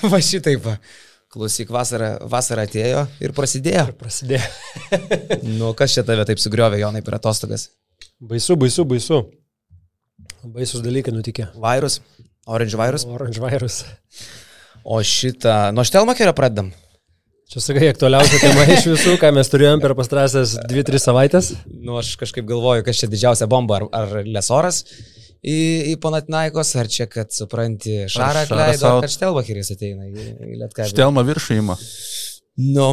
va šitaip. Va. Klausyk, vasara, vasara atėjo ir prasidėjo. Ir prasidėjo. nu, kas čia tave taip sugriovė, Jonai, per atostogas? Baisu, baisu, baisu. Baisus dalykai nutikė. Virus, Orange virus. Orange virus. O šitą, nuo Štelmakerio pradedam. Čia sakai, aktualiausia tema iš visų, ką mes turėjom per pastarąsias 2-3 savaitės. Nu, aš kažkaip galvoju, kas čia didžiausia bomba, ar, ar Lesoras į, į Panatinaikos, ar čia, kad supranti, Šarą atleido, ar kad Štelmakeris ateina į, į Lietkabį. Štelma viršų įima. Nu,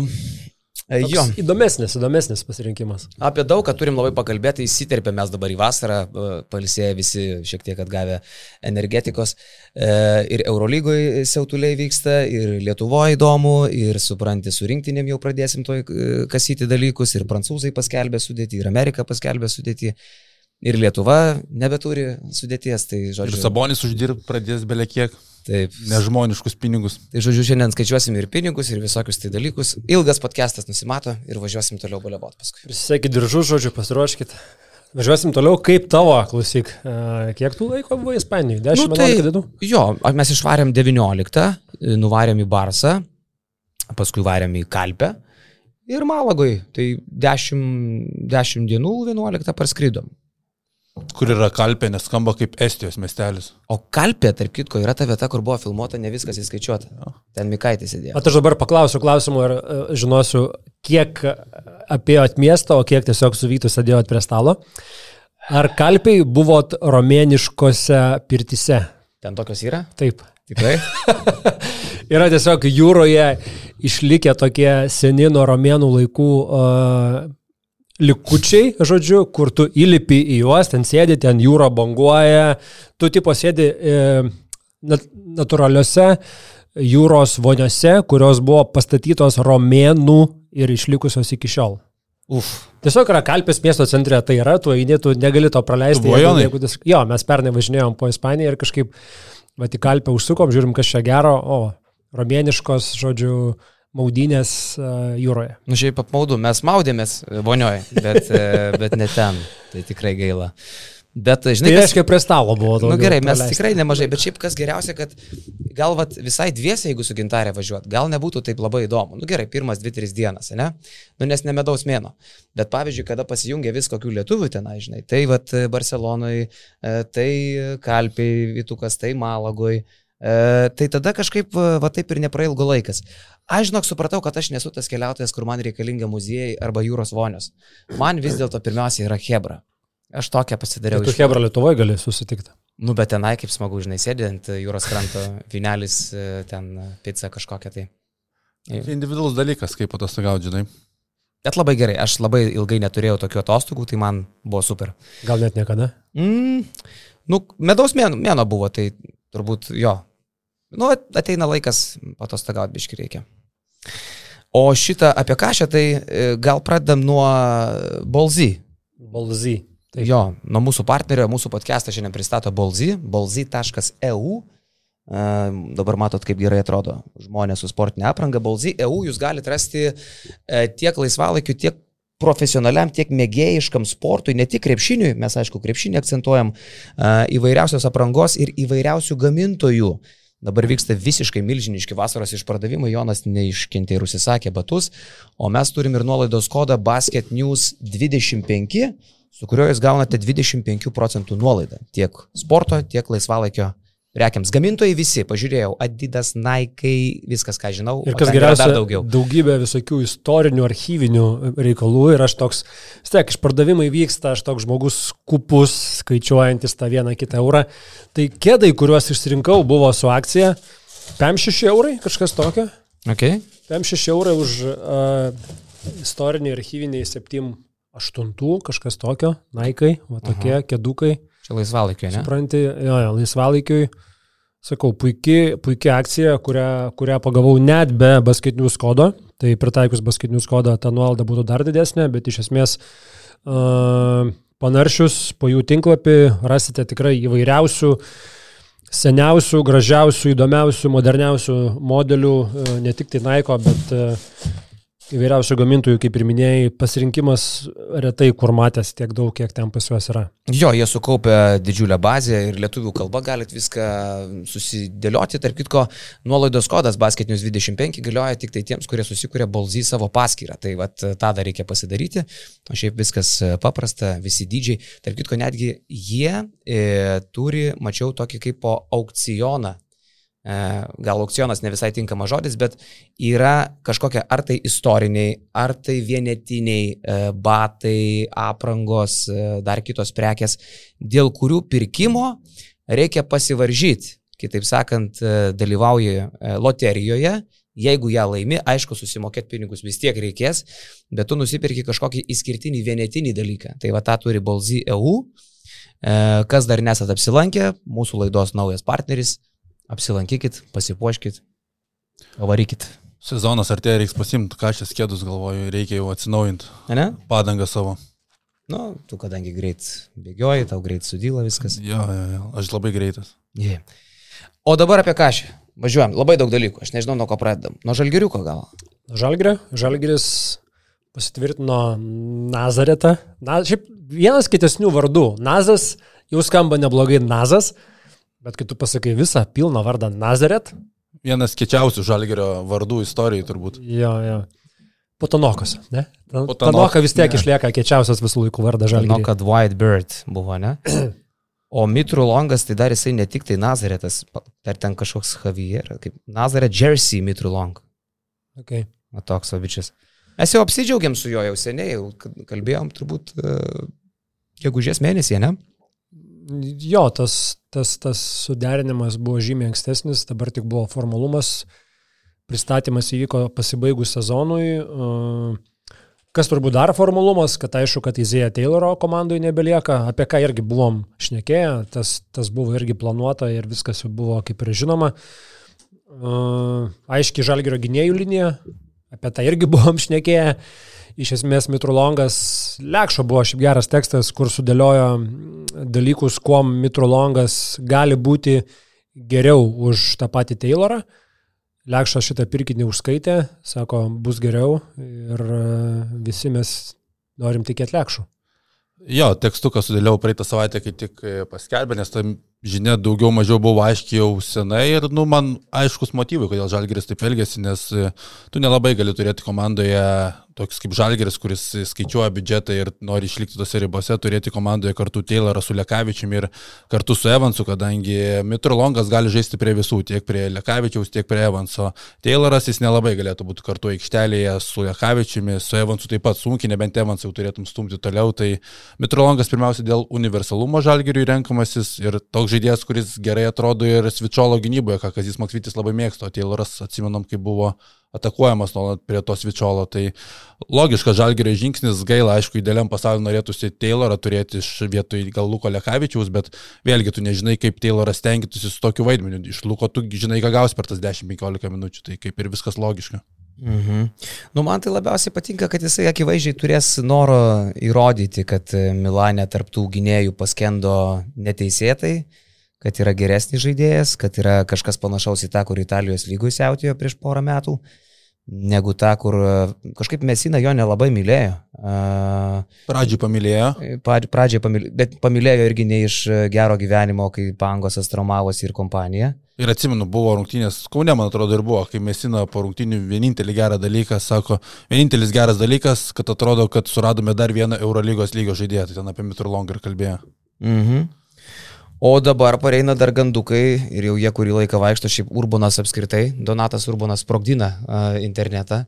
E, Toks jo. Įdomesnis, įdomesnis pasirinkimas. Apie daug, ką turim labai pakalbėti, įsiterpė mes dabar į vasarą, e, palisėję visi šiek tiek atgavę energetikos. E, ir Eurolygoje siautuliai vyksta, ir Lietuvoje įdomu, ir supranti, su rinktinėm jau pradėsim to kasyti dalykus, ir prancūzai paskelbė sudėti, ir Amerika paskelbė sudėti. Ir Lietuva nebeturi sudėties, tai žodžiu. Ir Sabonis uždirb pradės belekiek. Taip. Nežmoniškus pinigus. Tai žodžiu, šiandien skaičiuosim ir pinigus, ir visokius tai dalykus. Ilgas podcastas nusimato ir važiuosim toliau baliavot paskui. Prisisekit diržus, žodžiu, pasiruoškit. Važiuosim toliau, kaip tavo, klausyk, kiek tų laiko buvo Ispanijoje? 10 nu, tai, dienų? Jo, mes išvarėm 19, nuvarėm į Barsą, paskui varėm į Kalpę ir Malagoj. Tai 10, 10 dienų 11 parskridom. Kur yra Kalpė, nes skamba kaip Estijos miestelis. O Kalpė, tarp kitko, yra ta vieta, kur buvo filmuota, ne viskas įskaičiuota. Ja. Ten Mikaitis sėdėjo. O aš dabar paklausiu klausimų ir uh, žinosiu, kiek apėjot miestą, o kiek tiesiog su Vytu sėdėjot prie stalo. Ar Kalpiai buvot romėniškose pirtise? Ten tokios yra? Taip. Tikrai? yra tiesiog jūroje išlikę tokie seni nuo romėnų laikų uh, likučiai, žodžiu, kur tu įlipi į juos, ten sėdi, ten jūra banguoja, tu tipo sėdi e, nat natūraliuose jūros voniose, kurios buvo pastatytos romėnų ir išlikusios iki šiol. Uf. Tiesiog yra Kalpės miesto centre, tai yra, tu eini, tu negali to praleisti. Jeigu, jeigu, dis... Jo, mes pernai važinėjom po Ispaniją ir kažkaip, va, į Kalpę užsukom, žiūrim, kas čia gero, o, romėniškos, žodžiu, uh, maudynės jūroje. Nu, šiaip apmaudu, mes maudėmės vonioje, bet, e, bet ne ten. Tai tikrai gaila. Bet, žinai, tai reiškia, prie stalo buvo daug. Na nu, gerai, mes praleisti. tikrai nemažai, bet šiaip kas geriausia, kad gal vat, visai dviesiai, jeigu su gintarė važiuot, gal nebūtų taip labai įdomu. Na nu, gerai, pirmas dvi, tris dienas, ne? Nu, nes nemedaus mėno. Bet pavyzdžiui, kada pasijungia vis kokių lietuvių tenai, žinai, tai vat Barcelonoje, tai Kalpiai, Vitukas, tai Malagoj, E, tai tada kažkaip va taip ir neprailgo laikas. Aš žinok, supratau, kad aš nesu tas keliautojas, kur man reikalinga muziejai arba jūros vonios. Man vis dėlto pirmiausia yra Hebra. Aš tokią pasidariau. Tu Hebra Lietuvoje gali susitikti. Nu, bet tenai kaip smagu, žinai, sėdint jūros kranto, vinelis, e, ten pizza kažkokia tai. Tai individualus dalykas, kaip atostogauti, žinai. Bet labai gerai, aš labai ilgai neturėjau tokių atostogų, tai man buvo super. Gal net niekada? Mm, nu, medaus mėno, mėno buvo, tai turbūt jo, Nu, ateina laikas patostagauti biški reikia. O šitą apie kažę, tai e, gal pradedam nuo Bolzy. Bolzy. Taip. Jo, nuo mūsų partnerio, mūsų podcastą šiandien pristato Bolzy, bolzy.eu. E, dabar matot, kaip gerai atrodo žmonės su sportinė apranga. Bolzy EU jūs galite rasti uh, tiek laisvalaikiu, tiek profesionaliam, tiek mėgėjiškam sportui, ne tik krepšiniui, mes aišku, krepšinį akcentuojam, įvairiausios aprangos ir įvairiausių gamintojų. Dabar vyksta visiškai milžiniški vasaros išpardavimai, Jonas neiškentė ir užsisakė batus, o mes turim ir nuolaidos kodą Basket News 25, su kuriuo jūs gaunate 25 procentų nuolaidą tiek sporto, tiek laisvalaikio prekiams. Gamintojai visi, pažiūrėjau, Adidas, Nike, viskas, ką žinau. Ir kas geriausia, daugiau. daugybė visokių istorinių, archyvinių reikalų ir aš toks, stek, išpardavimai vyksta, aš toks žmogus kupus, skaičiuojantis tą vieną kitą eurą. Tai kėdai, kuriuos išsirinkau, buvo su akcija 5-6 eurai, kažkas tokio. Okay. 5-6 eurai už uh, istoriniai, archyviniai 7-8, kažkas tokio, Nike, va tokie, Aha. kėdukai. Čia laisvalaikiui, ne? Supranti, jo, jo, laisvalaikiui. Sakau, puikia, puikia akcija, kurią, kurią pagavau net be basketinių kodo. Tai pritaikus basketinių kodą ta nuolaida būtų dar didesnė, bet iš esmės uh, panaršius po jų tinklapį rasite tikrai įvairiausių, seniausių, gražiausių, įdomiausių, moderniausių modelių, uh, ne tik tai Naiko, bet uh, įvairiausių gamintojų, kaip ir minėjai, pasirinkimas retai kur matęs tiek daug, kiek ten pas juos yra. Jo, jie sukaupė didžiulę bazę ir lietuvių kalba galit viską susidėlioti. Tarp kitko, nuolaidos kodas Basketinius 25 galioja tik tai tiems, kurie susikūrė Bolzy savo paskyrą. Tai vad tą dar reikia pasidaryti. O šiaip viskas paprasta, visi dydžiai. Tarp kitko, netgi jie e, turi, mačiau, tokį kaip po aukcioną E, gal aukcionas ne visai tinkamas žodis, bet yra kažkokia ar tai istoriniai, ar tai vienetiniai e, batai, aprangos, e, dar kitos prekes, dėl kurių pirkimo reikia pasivaržyti. Kitaip sakant, dalyvauji loterijoje, jeigu ją laimi, aišku, susimokėti pinigus vis tiek reikės, bet tu nusipirki kažkokį išskirtinį vienetinį dalyką. Tai va tą turi Bolzy EU. Kas dar nesat apsilankę, mūsų laidos naujas partneris apsilankykit, pasipuoškit, varykit. Sezonas artėja, reiks pasimti, ką šias kėdus galvoju, reikia jau atsinaujinti. Ne? Padangą savo. Nu, tu kadangi greit bėgioji, tau greit sudyla viskas. Jo, jo, jo, aš labai greitas. Yeah. O dabar apie ką šį? Važiuojam, labai daug dalykų, aš nežinau, nuo ko pradedam. Nuo žalgeriuko gal? Žalgerio, žalgeris pasitvirtino Nazaretą. Na, šiaip vienas kitesnių vardų. Nazas jau skamba neblogai Nazas. Bet kai tu pasakai visą pilną vardą Nazaret. Vienas kečiausių žalgerio vardų istorijai turbūt. Jo, jo. Potonokas, ne? Potanoka vis tiek ne. išlieka kečiausias visų laikų vardas žalgerio. Žinau, kad Whitebird buvo, ne? O Mitru Longas, tai dar jisai ne tik tai Nazaretas, dar ten kažkoks Javier, kaip Nazaret Jersey Mitru Long. Okay. O toks običias. Mes jau apsidžiaugiam su juo jau seniai, jau kalbėjom turbūt uh, gegužės mėnesį, ne? Jo, tas, tas, tas suderinimas buvo žymiai ankstesnis, dabar tik buvo formalumas, pristatymas įvyko pasibaigus sezonui. Kas turbūt dar formalumas, kad aišku, kad Izėja Tayloro komandai nebelieka, apie ką irgi buvom šnekėję, tas, tas buvo irgi planuota ir viskas jau buvo kaip ir žinoma. Aiškiai žalgerio gynėjų linija, apie tą irgi buvom šnekėję iš esmės Mitrolongas, Lekšo buvo šiaip geras tekstas, kur sudėliojo dalykus, kuo Mitrolongas gali būti geriau už tą patį Taylorą. Lekšas šitą pirkinį užskaitė, sako, bus geriau ir e, visi mes norim tikėti Lekšų. Jo, tekstuką sudėliau praeitą savaitę, kai tik e, paskelbė, nes ta žinia daugiau mažiau buvo aiškiai jau senai ir, nu, man aiškus motyvai, kodėl Žalgiris taip elgėsi, nes e, tu nelabai gali turėti komandoje toks kaip Žalgeris, kuris skaičiuoja biudžetą ir nori išlikti tose ribose, turėti komandoje kartu Taylorą su Lekavičiumi ir kartu su Evansu, kadangi Mitrolongas gali žaisti prie visų, tiek prie Lekavičiaus, tiek prie Evanso. Tayloras jis nelabai galėtų būti kartu aikštelėje su Lekavičiumi, su Evansu taip pat sunkiai, nebent Evansą jau turėtum stumti toliau. Tai Mitrolongas pirmiausia dėl universalumo Žalgeriui renkamasis ir toks žaidėjas, kuris gerai atrodo ir Svičiolo gynyboje, ką Kazis Maksvitis labai mėgsto. Tayloras atsimenam, kaip buvo atakuojamas nuolat prie to svičiolo. Tai logiškas žalgerio žingsnis, gaila, aišku, idealiam pasauliu norėtųsi Taylorą turėti iš vietoj gal Luko Lekavičiaus, bet vėlgi tu nežinai, kaip Tayloras tenkitųsi su tokiu vaidmeniu. Iš Luko tu žinai, ką gaus per tas 10-15 minučių, tai kaip ir viskas logiška. Mhm. Nu, man tai labiausiai patinka, kad jisai akivaizdžiai turės noro įrodyti, kad Milane tarptų gynėjų paskendo neteisėtai, kad yra geresnis žaidėjas, kad yra kažkas panašaus į tą, kur Italijos lygų siautėjo prieš porą metų. Negu ta, kur e, kažkaip Mesina jo nelabai mylėjo. Pradžiai pamilėjo. Pradžiai pamilėjo, bet pamilėjo irgi ne iš e, gero gyvenimo, kai Pangosas traumavosi ir kompanija. Ir atsimenu, buvo rungtynės, Kaune, man atrodo, ir buvo, kai Mesina po rungtynių vienintelį gerą dalyką sako, vienintelis geras dalykas, kad atrodo, kad suradome dar vieną Eurolygos lygio žaidėją, tai ten apie Mitrolongą ir kalbėjo. Mhm. O dabar pareina dar gandukai ir jau jie kurį laiką vaikšto, šiaip Urbanas apskritai, Donatas Urbanas sprogdina uh, internetą,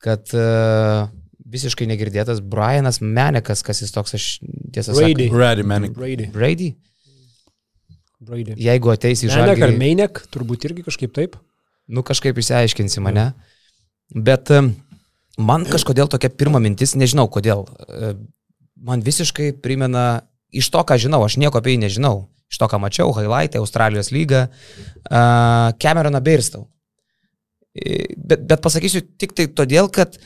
kad uh, visiškai negirdėtas Brianas Menekas, kas jis toks, aš tiesą sakau. Brady. Brady Menek. Brady. Brady? Brady. Jeigu ateis į žalį. Menek ar Menek, turbūt irgi kažkaip taip. Nu kažkaip išsiaiškinsi mane. Bet um, man kažkodėl tokia pirma mintis, nežinau kodėl, uh, man visiškai primena, iš to, ką žinau, aš nieko apie jį nežinau iš to, ką mačiau, highlightai, Australijos lyga, uh, Cameroną Beirstau. Bet, bet pasakysiu tik tai todėl, kad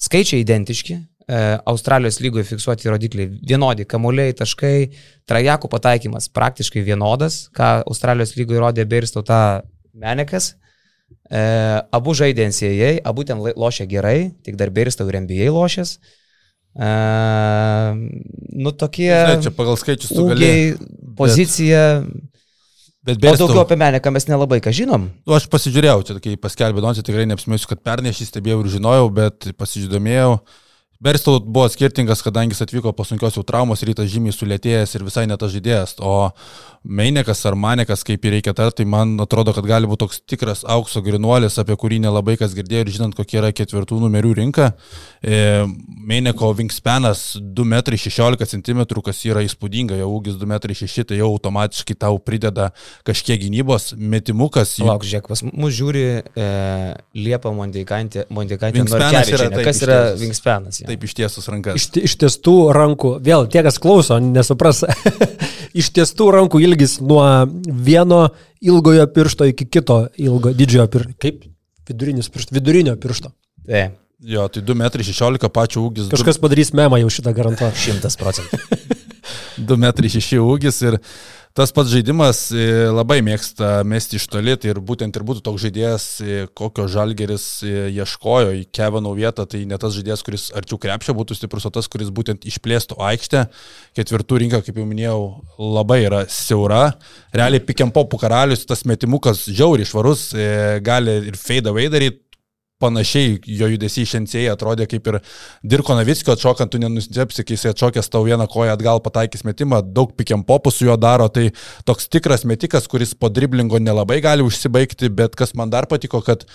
skaičiai identiški, uh, Australijos lygoje fiksuoti rodikliai vienodi, kamuoliai, taškai, trajakų pataikymas praktiškai vienodas, ką Australijos lygoje rodė Beirstau tą Menekas. E, abu žaidė NCAA, abu ten lošė gerai, tik dar Beristau ir NBA lošęs. E, nu tokie... Žinai, čia pagal skaičius tu gali. pozicija. Bet O daugiau apie Meneką mes nelabai ką žinom. nu, aš pasižiūrėjau, čia kai paskelbė Doncija, tikrai neapsimėsiu, kad pernai aš jį stebėjau ir žinojau, bet pasižiūrėjau. Berstau buvo skirtingas, kadangi jis atvyko po sunkios jau traumos, rytas žymiai sulėtėjęs ir visai netas žaidėjas. O Meinekas ar Manekas, kaip jį reikia tarti, tai man atrodo, kad gali būti toks tikras aukso grinuolis, apie kurį nelabai kas girdėjo ir žinant, kokia yra ketvirtų numerių rinka. E, Meineko wingspanas 2,16 m, kas yra įspūdinga, jo ūgis 2,6 m, tai jau automatiškai tau prideda kažkiek gynybos, metimukas. jų- Lauk, žiūrėk, pas mus žiūri e, Liepa yra Norkevičienė. taip Kas yra. Wingspanas? Ja. Taip ištiesus rankas. Iš, iš tiestų rankų, vėl tie, kas klauso, nesupras, iš tiestų rankų ilgis nuo vieno ilgojo piršto iki kito ilgo didžiojo piršto. Kaip? Vidurinis pirštas, vidurinio piršto. Tai, Jo, tai 2,16 m pačio ūgis. Kažkas padarys memą jau šitą garantuoju. šimtas procentų. 2,6 m ūgis ir tas pats žaidimas e, labai mėgsta mesti iš toli, tai ir būtent ir būtų toks žaidėjas, e, kokio žalgeris e, ieškojo į Kevino vietą, tai ne tas žaidėjas, kuris arčiau krepšio būtų stiprus, o tas, kuris būtent išplėstų aikštę. Ketvirtų rinka, kaip jau minėjau, labai yra siaura. Realiai pikiampopų karalius, tas metimukas žiauriai švarus, gali ir fade away daryti panašiai jo judesiai šiandien atrodė kaip ir Dirko Navickio atšokant, tu nenustepsi, kai jis atšokęs tau vieną koją atgal pataikys metimą, daug pikiam popų su juo daro, tai toks tikras metikas, kuris po driblingo nelabai gali užsibaigti, bet kas man dar patiko, kad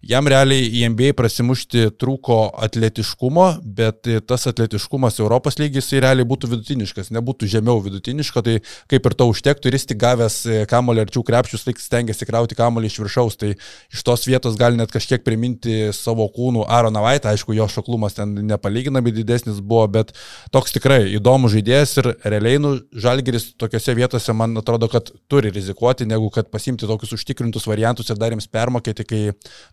Jam realiai į NBA prasimušti trūko atletiškumo, bet tas atletiškumas Europos lygis jis realiai būtų vidutiniškas, nebūtų žemiau vidutiniško, tai kaip ir to užtektų ir jis tik gavęs kamolį arčiau krepšius, tai stengiasi krauti kamolį iš viršaus, tai iš tos vietos gali net kažkiek priminti savo kūnų Aaroną Vaitą, aišku, jo šoklumas ten nepalyginamai didesnis buvo, bet toks tikrai įdomus žaidėjas ir realiai nu, Žalgeris tokiuose vietose man atrodo, kad turi rizikuoti, negu kad pasimti tokius užtikrintus variantus ir dar jiems permokėti, kai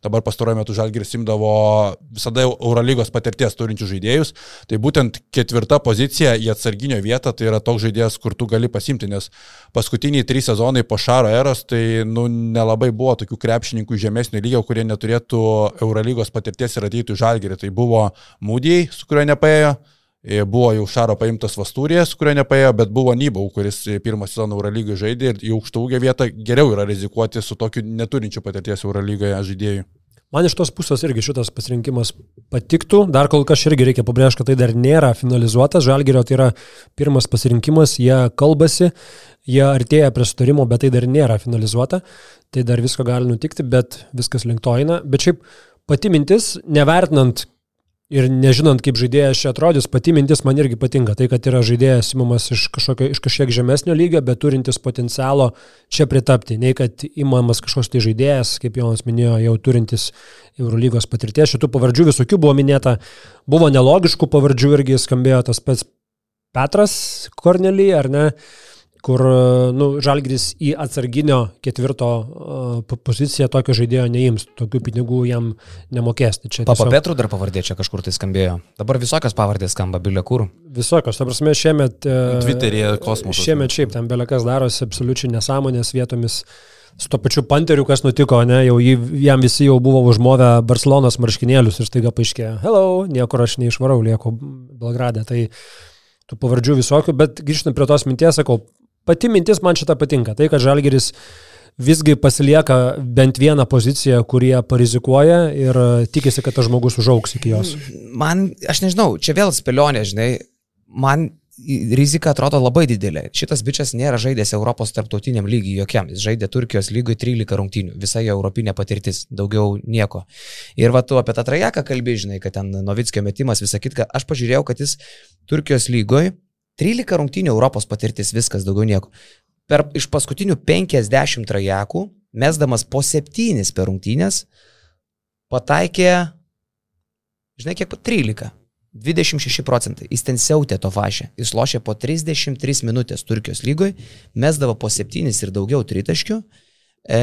dabar dabar pastaruoju metu Žalgiris imdavo visada Eurolygos patirties turinčių žaidėjus, tai būtent ketvirta pozicija į atsarginio vietą tai yra toks žaidėjas, kur tu gali pasimti, nes paskutiniai trys sezonai po Šaro eros, tai nu, nelabai buvo tokių krepšininkų žemesnio lygio, kurie neturėtų Eurolygos patirties ir ateitų Žalgirį. Tai buvo Mūdijai, su kuriuo nepaėjo. Buvo jau Šaro paimtas Vastūrijas, kurio nepaėjo, bet buvo Nybau, kuris pirmą sezoną Eurolygoje žaidė ir į aukštą ūgio vietą geriau yra rizikuoti su tokiu neturinčiu patirties Eurolygoje žaidėjui. Man iš tos pusės irgi šitas pasirinkimas patiktų. Dar kol kas irgi reikia pabrėžti, kad tai dar nėra finalizuotas. Žalgerio tai yra pirmas pasirinkimas, jie kalbasi, jie artėja prie sutarimo, bet tai dar nėra finalizuota. Tai dar visko gali nutikti, bet viskas link to eina. Bet šiaip pati mintis, nevertinant ir nežinant, kaip žaidėjas čia atrodys, pati mintis man irgi patinka. Tai, kad yra žaidėjas įmamas iš, kažkokio, iš kažkiek žemesnio lygio, bet turintis potencialo čia pritapti. Nei kad įmamas kažkoks tai žaidėjas, kaip Jonas minėjo, jau turintis Eurolygos patirties. Šitų pavardžių visokių buvo minėta. Buvo nelogiškų pavardžių irgi skambėjo tas pats Petras Kornely, ar ne? Kur nu, Žalgris į atsarginio ketvirto uh, poziciją tokio žaidėjo neims, tokių pinigų jam nemokės. Tai Papa tiesiog... Petrų dar pavardė čia kažkur tai skambėjo. Dabar visokios pavardės skamba, bilė kur. Visokios, ta prasme, šiemet... Uh, Twitter'yje kosmosas. Šiemet šiaip ten belekas darosi absoliučiai nesąmonės vietomis. Su to pačiu panteriu, kas nutiko, ne, jau jį, jam visi jau buvo užmovę Barcelonos marškinėlius ir staiga paaiškėjo, hello, niekur aš neišvarau, lieku Belgrade. Tai tų pavardžių visokių, bet grįžtant prie tos minties, sakau, pati mintis man šitą patinka. Tai, kad Žalgeris visgi pasilieka bent vieną poziciją, kurie parizikuoja ir tikisi, kad tas žmogus užauks iki jos. Man, aš nežinau, čia vėl spėlionė, žinai, man rizika atrodo labai didelė. Šitas bičias nėra žaidęs Europos tarptautiniam lygiui jokiam. Jis žaidė Turkijos lygui 13 rungtynių. Visa jo europinė patirtis. Daugiau nieko. Ir va tu apie tą trajeką kalbėjai, žinai, kad ten Novickio metimas, visą kitką. Aš pažiūrėjau, kad jis Turkijos lygoje 13 rungtynių Europos patirtis, viskas, daugiau nieko. Per, iš paskutinių 50 trajekų, mesdamas po 7 per rungtynės, pataikė, žinai, kiek po 13. 26 procentai. Jis ten siautė to vašę. Jis lošė po 33 minutės Turkijos lygoj, mesdavo po 7 ir daugiau tritaškių. E,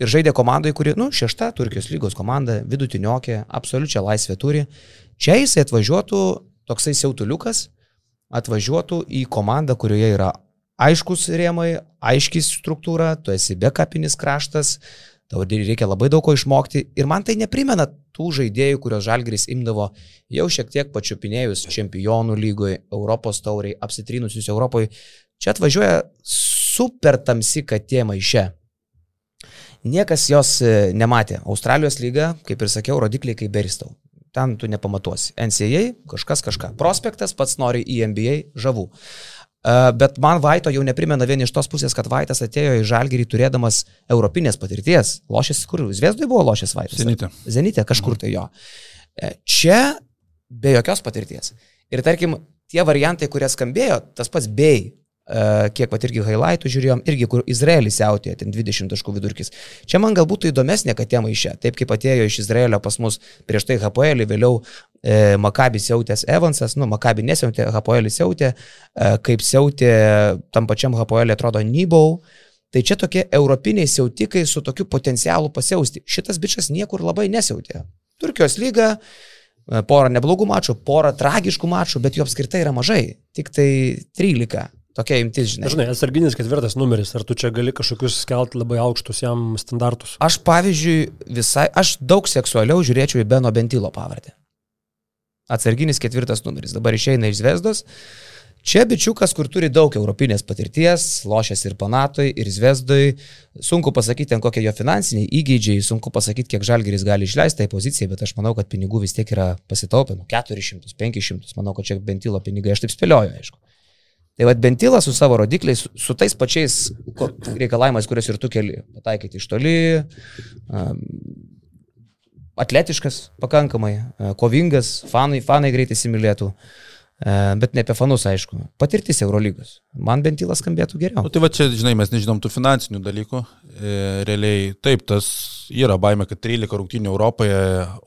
ir žaidė komandai, kuri, nu, šešta Turkijos lygos komanda, vidutiniokė, absoliučią laisvę turi. Čia jisai atvažiuotų, toksai siautuliukas, atvažiuotų į komandą, kurioje yra aiškus rėmai, aiškiai struktūra, tu esi bekapinis kraštas, tau reikia labai daug ko išmokti ir man tai neprimena tų žaidėjų, kurios Žalgris imdavo jau šiek tiek pačiupinėjus čempionų lygoje, Europos tauriai, apsitrinusius Europoje. Čia atvažiuoja super tamsi katė maiše. Niekas jos e, nematė. Australijos lyga, kaip ir sakiau, rodikliai kaip beristau. Ten tu nepamatuosi. NCAA, kažkas kažką. Prospektas pats nori į NBA žavų. Bet man Vaito jau neprimena vien iš tos pusės, kad Vaitas atėjo į Žalgirį turėdamas europinės patirties. Lošės, kur Zviesdui buvo lošės Vaitas? Zenitė. Zenitė, kažkur tai jo. E, čia be jokios patirties. Ir tarkim, tie variantai, kurie skambėjo, tas pats bei, kiek pat irgi highlightų žiūrėjom, irgi kur Izraelis jautė, ten 20 taškų vidurkis. Čia man galbūt įdomesnė katė maišė, taip kaip atėjo iš Izraelio pas mus prieš tai HPL, vėliau e, Makabis jautęs Evansas, nu, Makabi nesiautė, HPL jautė, e, kaip siautė tam pačiam HPL atrodo Nybau. Tai čia tokie europiniai siautikai su tokiu potencialu pasiausti. Šitas bičias niekur labai nesiautė. Turkijos lyga, e, porą neblogų mačų, porą tragiškų mačų, bet jų apskritai yra mažai. Tik tai 13. Tokia imtis, žinai. Žinai, atsarginis ketvirtas numeris, ar tu čia gali kažkokius skelti labai aukštus jam standartus? Aš pavyzdžiui visai, aš daug seksualiau žiūrėčiau į Beno Bentilo pavardę. Atsarginis ketvirtas numeris, dabar išeina iš Zvezdos. Čia bičiukas, kur turi daug europinės patirties, lošęs ir Panatoj, ir Zvezdoj. Sunku pasakyti, kokie jo finansiniai įgūdžiai, sunku pasakyti, kiek žalgeris gali išleisti tai pozicijai, bet aš manau, kad pinigų vis tiek yra pasitaupę, nu 400, 500, manau, kad čia bentilo pinigai, aš taip spėlioju, aišku. Tai vad Bentilas su savo rodikliais, su, su tais pačiais reikalavimais, kuriuos ir tu keli, pataikyti iš toli, um, atletiškas pakankamai, kovingas, fanai, fanai greitai įsimylėtų. Bet ne apie fanus, aišku. Patirtis Eurolygos. Man bentilas skambėtų geriau. Nu, tai va čia, žinai, mes nežinom tų finansinių dalykų. E, realiai, taip, tas yra baime, kad 13 rungtynių Europoje,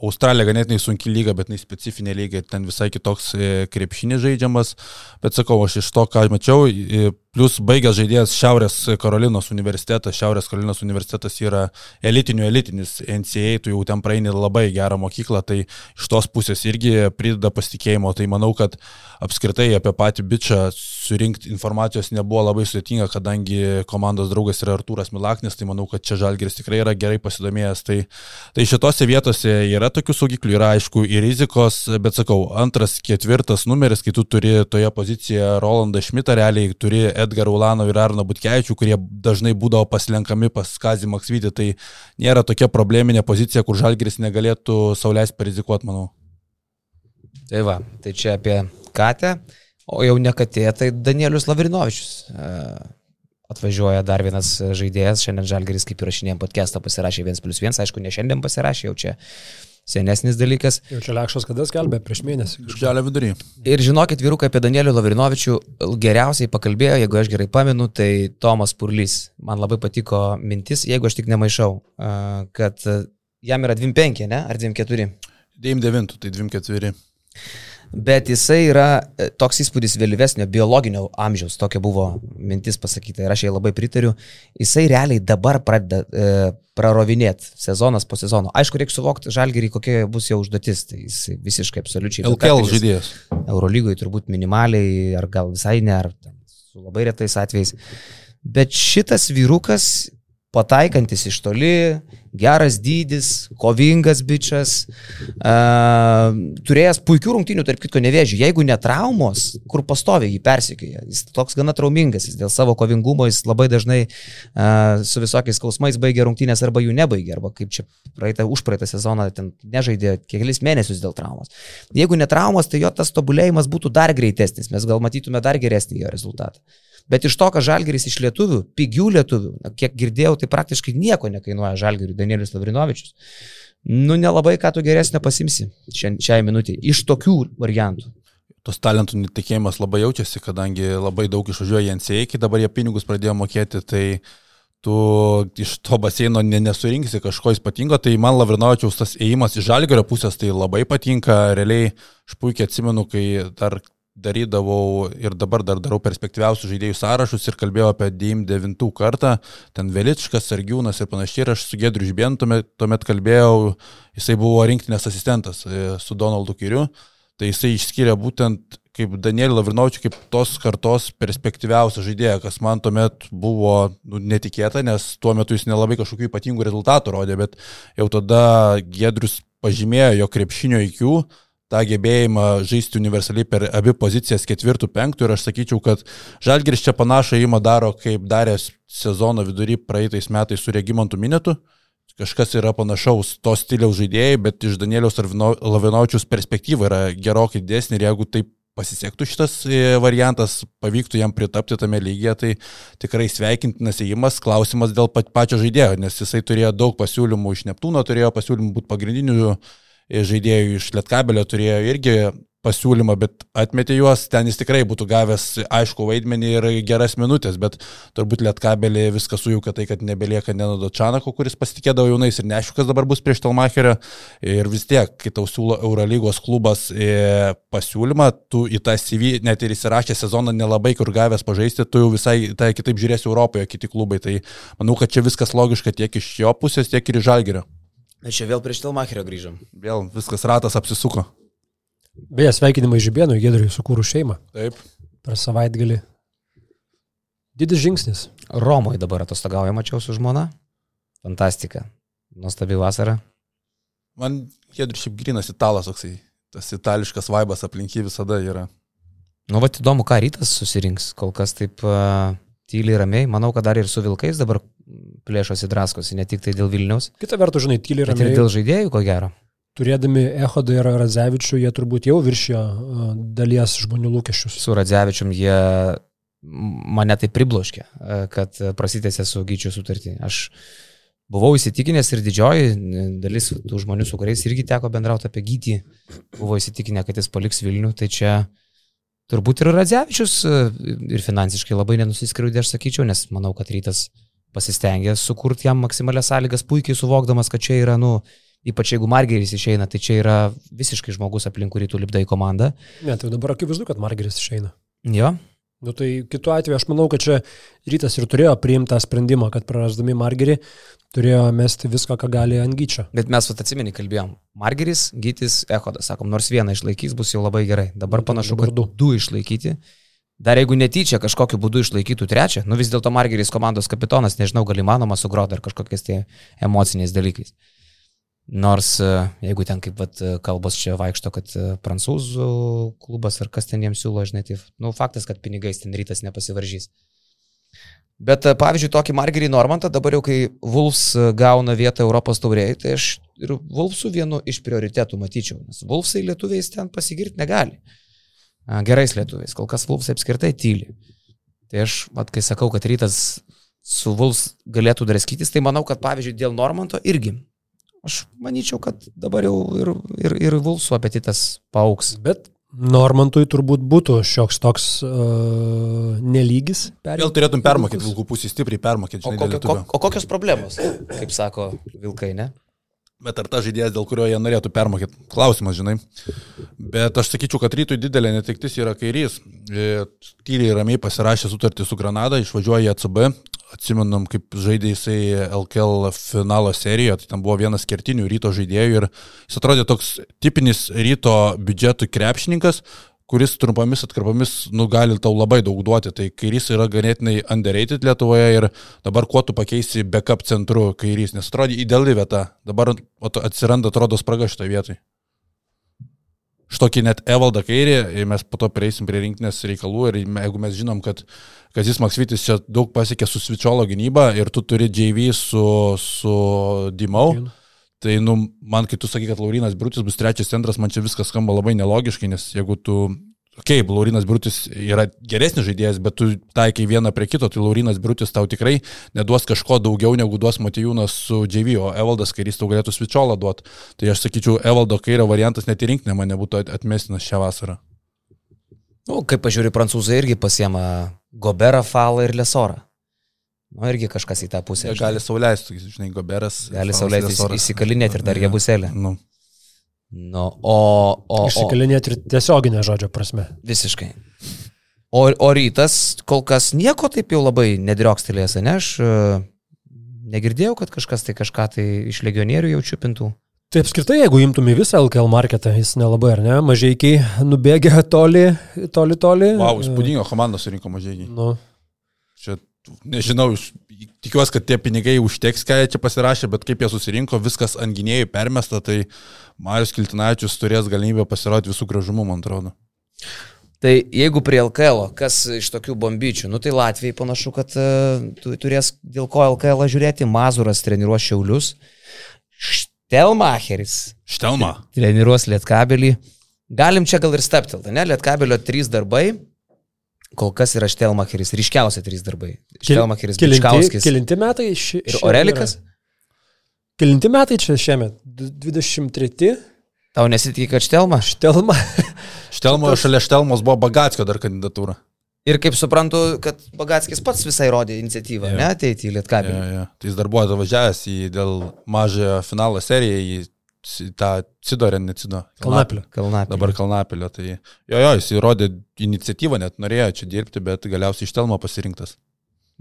Australija ganėtinai sunki lyga, bet ne specifinė lyga, ten visai kitoks e, krepšinis žaidžiamas, bet sakau, aš iš to, ką mačiau, e, plus baigęs žaidėjas Šiaurės Karolinos universitetas, Šiaurės Karolinos universitetas yra elitinių elitinis NCA, tu jau ten praeini labai gerą mokyklą, tai iš tos pusės irgi prideda pasitikėjimo, tai manau, kad apskritai apie patį bičią surinkti informacijos nebuvo labai sudėtinga, kadangi komandos draugas yra Artūras Milaknis, tai manau, kad čia Žalgeris tikrai yra gerai pasidomėjęs. Tai, tai šitose vietose yra tokių saugiklių, yra aišku ir rizikos, bet sakau, antras, ketvirtas numeris, kai tu turi toje pozicijoje Rolandą Šmitą, realiai turi Edgarą Ulanovą ir Arną Butkevičių, kurie dažnai būdavo pasilenkami pas Kazį Maksvydį, tai nėra tokia probleminė pozicija, kur Žalgeris negalėtų saulės parizikuoti, manau. Tai va, tai čia apie Katę. O jau ne katė, tai Danielius Lavrinovičius. E, atvažiuoja dar vienas žaidėjas, šiandien Žalgeris kaip įrašinėjom podcastą pasirašė 1 plus 1, aišku, ne šiandien pasirašė, jau čia senesnis dalykas. Jau čia Lekšas kada skelbė, prieš mėnesį. Žalio vidury. Ir žinokit, vyrukai apie Danielių Lavrinovičių geriausiai pakalbėjo, jeigu aš gerai pamenu, tai Tomas Purlys. Man labai patiko mintis, jeigu aš tik nemaišau, e, kad jam yra 25, ne? Ar 24? 29, tai 24 bet jisai yra e, toks įspūdis vėlyvesnio biologinio amžiaus, tokia buvo mintis pasakyta ir aš jai labai pritariu. Jisai realiai dabar pradeda e, prarovinėti sezonas po sezono. Aišku, reikia suvokti žalgerį, kokia bus jo užduotis. Tai jis visiškai absoliučiai. LKL žaidėjas. Eurolygoje turbūt minimaliai, ar gal visai ne, ar su labai retais atvejais. Bet šitas vyrukas pataikantis iš toli, geras dydis, kovingas bičias, uh, turėjęs puikių rungtynių, tarp kitko nevėžių. Jeigu ne traumos, kur pastoviai jį persikėja, jis toks gana traumingas, jis dėl savo kovingumo jis labai dažnai uh, su visokiais skausmais baigia rungtynės arba jų nebaigia, arba kaip čia praeitą, už praeitą sezoną ten nežaidė kelis mėnesius dėl traumos. Jeigu ne traumos, tai jo tas tobulėjimas būtų dar greitesnis, mes gal matytume dar geresnį jo rezultatą. Bet iš to, kad žalgeris iš lietuvių, pigių lietuvių, na, kiek girdėjau, tai praktiškai nieko nekainuoja žalgeriui Danielius Lavrinovičius. Nu, nelabai ką tu geresnio pasimsi šiai minutiai iš tokių variantų. Tos talentų netikėjimas labai jaučiasi, kadangi labai daug išvažiuoja į NCA, kai dabar jie pinigus pradėjo mokėti, tai tu iš to baseino nesurinksi kažko ypatingo, tai man Lavrinovičiaus tas ėjimas iš žalgerio pusės tai labai patinka, realiai aš puikiai atsimenu, kai dar darydavau ir dabar dar darau perspektyviausių žaidėjų sąrašus ir kalbėjau apie 99 kartą, ten Veličkas, Sargiūnas ir panašiai, ir aš su Gedriu Žbėnu tuomet, tuomet kalbėjau, jisai buvo rinktinės asistentas e, su Donaldu Kiriu, tai jisai išskyrė būtent kaip Danielį Lavrinovičių, kaip tos kartos perspektyviausią žaidėją, kas man tuomet buvo nu, netikėta, nes tuo metu jis nelabai kažkokių ypatingų rezultatų rodė, bet jau tada Gedrius pažymėjo jo krepšinio IQ, tą gebėjimą žaisti universaliai per abi pozicijas ketvirtų, penktų ir aš sakyčiau, kad Žalgiris čia panašą įmą daro, kaip darė sezono vidury praeitais metais su Regimantu Minetu. Kažkas yra panašaus to stiliaus žaidėjai, bet iš Danieliaus Lavinovičius perspektyva yra gerokai didesnė ir jeigu taip pasisektų šitas e, variantas, pavyktų jam pritapti tame lygyje, tai tikrai sveikintinas įėjimas, klausimas dėl pačio žaidėjo, nes jisai turėjo daug pasiūlymų iš Neptūno, turėjo pasiūlymų būti pagrindiniu žaidėjų iš Lietkabelio turėjo irgi pasiūlymą, bet atmetė juos, ten jis tikrai būtų gavęs aišku vaidmenį ir geras minutės, bet turbūt Lietkabelį viską sujuka tai, kad nebelieka Nenodo Čanako, kuris pasitikėdavo jaunais ir neaišku, kas dabar bus prieš Talmacherio. Ir vis tiek, kai tau siūlo Eurolygos klubas e, pasiūlymą, tu į tą CV net ir įsirašę sezoną nelabai kur gavęs pažaisti, tu jau visai tai kitaip žiūrėsi Europoje, kiti klubai. Tai manau, kad čia viskas logiška tiek iš jo pusės, tiek ir iš Žalgerio. Bet čia vėl prieš Telmacherio grįžom. Vėl viskas ratas apsisuko. Beje, sveikinimai Žibėnui, Gedriui, sukūrų šeimą. Taip. Per savaitgalį. Didis žingsnis. Romoje dabar atostogauja, mačiau su žmona. Fantastika. Nuostabi vasara. Man Gedrius šiaip grinas italas toksai. Tas itališkas vaibas aplinky visada yra. Nu, va, įdomu, ką rytas susirinks. Kol kas taip uh, tyliai ramiai. Manau, kad dar ir su Vilkais dabar plėšosi draskosi, ne tik tai dėl Vilniaus. Kita vertus, žinai, tyliai ramiai. Ir dėl žaidėjų, ko gero. Turėdami Ehodą ir Radzevičių, jie turbūt jau viršio dalies žmonių lūkesčius. Su Radzevičium jie mane tai pribloškė, kad prasitėsi su Gyčiu sutartį. Aš buvau įsitikinęs ir didžioji dalis tų žmonių, su kuriais irgi teko bendrauti apie Gytį, buvo įsitikinę, kad jis paliks Vilnių. Tai čia turbūt ir Radzevičius ir finansiškai labai nenusiskriaudė, aš sakyčiau, nes manau, kad rytas pasistengė sukurti jam maksimalias sąlygas, puikiai suvokdamas, kad čia yra, nu, ypač jeigu Margeris išeina, tai čia yra visiškai žmogus aplink kurį tu lipdai komandą. Ne, tai dabar akivaizdu, kad Margeris išeina. Jo. Nu tai kitu atveju aš manau, kad čia rytas ir turėjo priimti tą sprendimą, kad prarasdami Margerį turėjo mesti viską, ką gali ant gyčio. Bet mes vat atsimeni kalbėjom. Margeris, Gytis, Ehodas, sakom, nors vieną išlaikys bus jau labai gerai. Dabar panašu, kad du išlaikyti. Dar jeigu netyčia kažkokiu būdu išlaikytų trečią, nu vis dėlto Margeris komandos kapitonas, nežinau, gal įmanoma sugroti ar kažkokiais tie emociniais dalykais. Nors e, jeigu ten kaip vat, kalbos čia vaikšto, kad e, prancūzų klubas ar kas ten jiems siūlo, žinai, tai nu, faktas, kad pinigais ten rytas nepasivaržys. Bet e, pavyzdžiui, tokį Margerį Normantą dabar jau, kai Vulfs gauna vietą Europos taurėjai, tai aš ir Vulfsų vienu iš prioritetų matyčiau, nes Vulfsai lietuviais ten pasigirti negali gerais lietuviais. Kol kas Vulfs apskritai tyli. Tai aš, mat, kai sakau, kad rytas su Vulfs galėtų draskytis, tai manau, kad pavyzdžiui dėl Normanto irgi. Aš manyčiau, kad dabar jau ir, ir, ir Vulfsų apetitas paauks. Bet Normantui turbūt būtų šioks toks uh, nelygis. Vėl turėtum permokyti vilkų pusį, stipriai permokyti. O, kokio, ko, o kokios problemos, kaip sako vilkai, ne? Bet ar ta žaidėjas, dėl kurio jie norėtų permokėti? Klausimas, žinai. Bet aš sakyčiau, kad rytui didelė netiktis yra kairys. E, tyliai ramiai pasirašė sutartį su Granada, išvažiuoja į ACB. Atsimenam, kaip žaidė jisai LKL finalo serijoje, tai ten buvo vienas kertinių ryto žaidėjų ir jis atrodė toks tipinis ryto biudžetų krepšininkas, kuris trumpamis atkarpomis nu, gali tau labai daug duoti. Tai kairys yra ganėtinai underrated Lietuvoje ir dabar kuo tu pakeisi backup centru kairys, nes atrodo ideali vieta. Dabar atsiranda, atrodo, spraga šitoje vietoje. Štokį net Evaldą kairį, ir mes po to prieisim prie rinkinės reikalų ir jeigu mes žinom, kad Kazis Maksvitis čia daug pasiekė su Svičiolo gynyba ir tu turi JV su, su Dimau. Dino Tai, nu, man, kai tu sakai, kad Laurinas Brutis bus trečias centras, man čia viskas skamba labai nelogiškai, nes jeigu tu, okei, okay, Laurinas Brutis yra geresnis žaidėjas, bet tu taikai vieną prie kito, tai Laurinas Brutis tau tikrai neduos kažko daugiau negu duos Matijūnas su JV, o Evaldas kairys tau galėtų svičiolą duoti. Tai aš sakyčiau, Evaldo kairio variantas net į rinkinę man nebūtų atmestinas šią vasarą. Nu, kaip pažiūri, prancūzai irgi pasiema Goberą, Falą ir Lesorą. Nu, irgi kažkas į tą pusę. Jie gali sauliaisti, žinai, goberas. Gali sauliaisti įsikalinėti ir dar jie buselė. Nu. Nu, o, o, Išsikalinėti ir tiesioginė žodžio prasme. Visiškai. O, o rytas kol kas nieko taip jau labai nedriokstelės, ne? Aš uh, negirdėjau, kad kažkas tai kažką tai iš legionierių jau čiupintų. Tai apskritai, jeigu imtume visą LKL marketą, jis nelabai, ar ne, mažiekiai nubėgė toli, toli, toli. Wow, įspūdingo komandos surinko mažiekiai. Nu, Čia, nežinau, tikiuosi, kad tie pinigai užteks, ką jie čia pasirašė, bet kaip jie susirinko, viskas ant gynėjų permesta, tai Marius Kiltinačius turės galimybę pasirodyti visų gražumų, man atrodo. Tai jeigu prie LKL, kas iš tokių bombyčių, nu tai Latvijai panašu, kad uh, turės dėl ko LKL žiūrėti, Mazuras treniruos Šiaulius, Štelmacheris Štelma. treniruos Lietkabelį. Galim čia gal ir steptelti, ne? Lietkabelio trys darbai, kol kas yra Štelmacheris, ryškiausia trys darbai. Štelmacheris, Bičkauskis kelinti metai ši, ir Orelikas. yra? Kelinti metai čia šiemet? D- 23. Tau nesitikė, kad Štelma? Štelma. Štelmo šalia Štelmos buvo Bagatskio dar kandidatūra. Ir kaip suprantu, kad Bagatskis pats visai rodė iniciatyvą, Jo. ne, ateiti į Lietkabelį. Ja, ja. Tai jis dar buvo atvažiavęs į dėl mažojo finalo seriją į tą Cidorę, ne Cido. Kalnapilio. Kalnapilio. Dabar Kalnapilio. Tai jo, jo, jis įrodė iniciatyvą, net norėjo čia dirbti, bet galiausiai iš Telmo pasirinktas.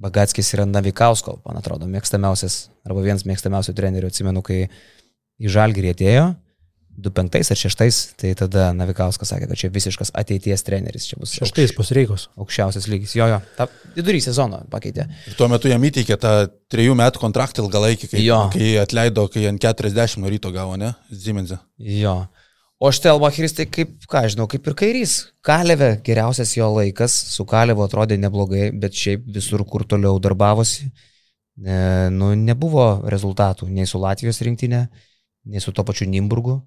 Bagatskis yra Navikausko, man atrodo, mėgstamiausias, arba vienas mėgstamiausių trenerių, atsimenu, kai į Žalgirį atėjo, 25 ar 6, tai tada Navikauskas sakė, kad čia visiškas ateities treneris, čia bus Šeštais pusreikos. aukščiausias lygis. Jo, jo, tą vidurį sezono pakeitė. Ir tuo metu jam įteikė tą trejų metų kontraktą ilgalaikį, kai, Jo. kai atleido, kai ant 40 nuo ryto gavo, ne? Zimenzė. Jo. O Štelmacheris tai kaip, ką žinau, kaip ir kairys. Kalėve geriausias jo laikas, su Kalėvu atrodė neblogai, bet šiaip visur, kur toliau darbavosi, ne, nu, nebuvo rezultatų nei su Latvijos rinktinė, nei su to pačiu Nimburgu.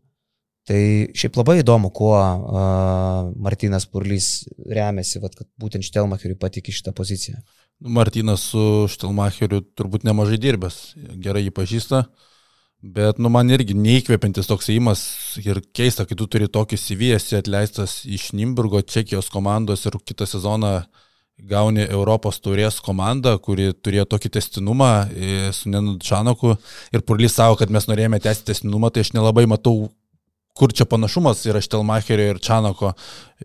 Tai šiaip labai įdomu, kuo uh, Martinas Purlys remiasi, vat, kad būtent Štelmacheriui patikė šitą poziciją. Nu, Martinas su Štelmacheriu turbūt nemažai dirbęs, gerai jį pažįsta, bet nu, man irgi neįkvepiantis toks įimas ir keista, kai tu turi tokį CV, esi atleistas iš Nimburgo, Čekijos komandos ir kitą sezoną gauni Europos taurės komandą, kuri turėjo tokį testinumą e, su Nenu Čanoku ir Purlys savo, kad mes norėjome tęsti testinumą, tai aš nelabai matau, kur čia panašumas yra Štelmacherio ir Čanoko.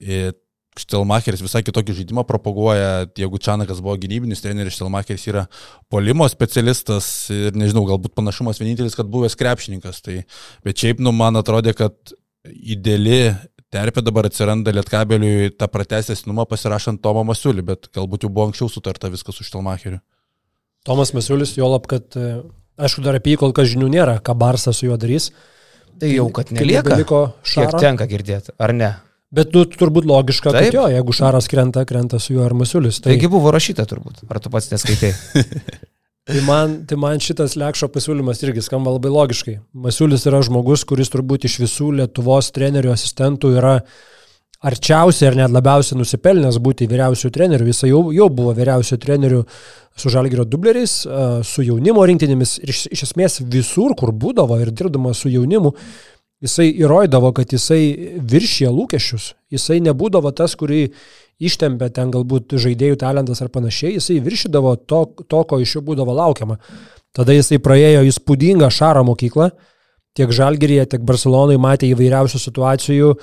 E, Štelmacheris visai kitokį žaidimą propaguoja, jeigu Čanakas buvo gynybinis treneris, Štelmacheris yra polimo specialistas ir nežinau, galbūt panašumas vienintelis, kad buvęs krepšininkas. Tai, bet šiaip, nu, man atrodė, kad ideali terpė dabar atsiranda Lietkabeliui tą pratęsęs numą pasirašant Tomą Masiulį, bet galbūt jau buvo anksčiau sutarta viskas su Štelmacheriu. Tomas Masiulis, jo lab, kad, e, aišku, dar apie jį kol kas žinių nėra, ką Barsas su juo darys. Tai jau, kad nelieka. Kiek tenka girdėti, ar ne? Bet nu, turbūt logiška, Taip. kad jo, jeigu Šaras krenta, krenta su juo ar Masiulis. Tai, Taigi buvo rašyta turbūt, ar tu pats neskaitai? tai, man, tai man šitas Lekšo pasiūlymas irgi skamba labai logiškai. Masiulis yra žmogus, kuris turbūt iš visų Lietuvos trenerių asistentų yra arčiausiai ir net labiausiai nusipelnęs būti vyriausių trenerių. Jis jau, jau buvo vyriausių trenerių su Žalgirio dubleriais, su jaunimo rinktinėmis ir iš, iš esmės visur, kur būdavo ir dirbdamas su jaunimu, jisai įrodydavo, kad jisai viršė lūkesčius. Jisai nebūdavo tas, kurį ištempė ten galbūt žaidėjų talentas ar panašiai, jisai viršydavo to, to ko iš jo būdavo laukiama. Tada jisai praėjo įspūdingą šaro mokyklą, tiek Žalgiryje, tiek Barcelonai matė įvairiausių situacijų,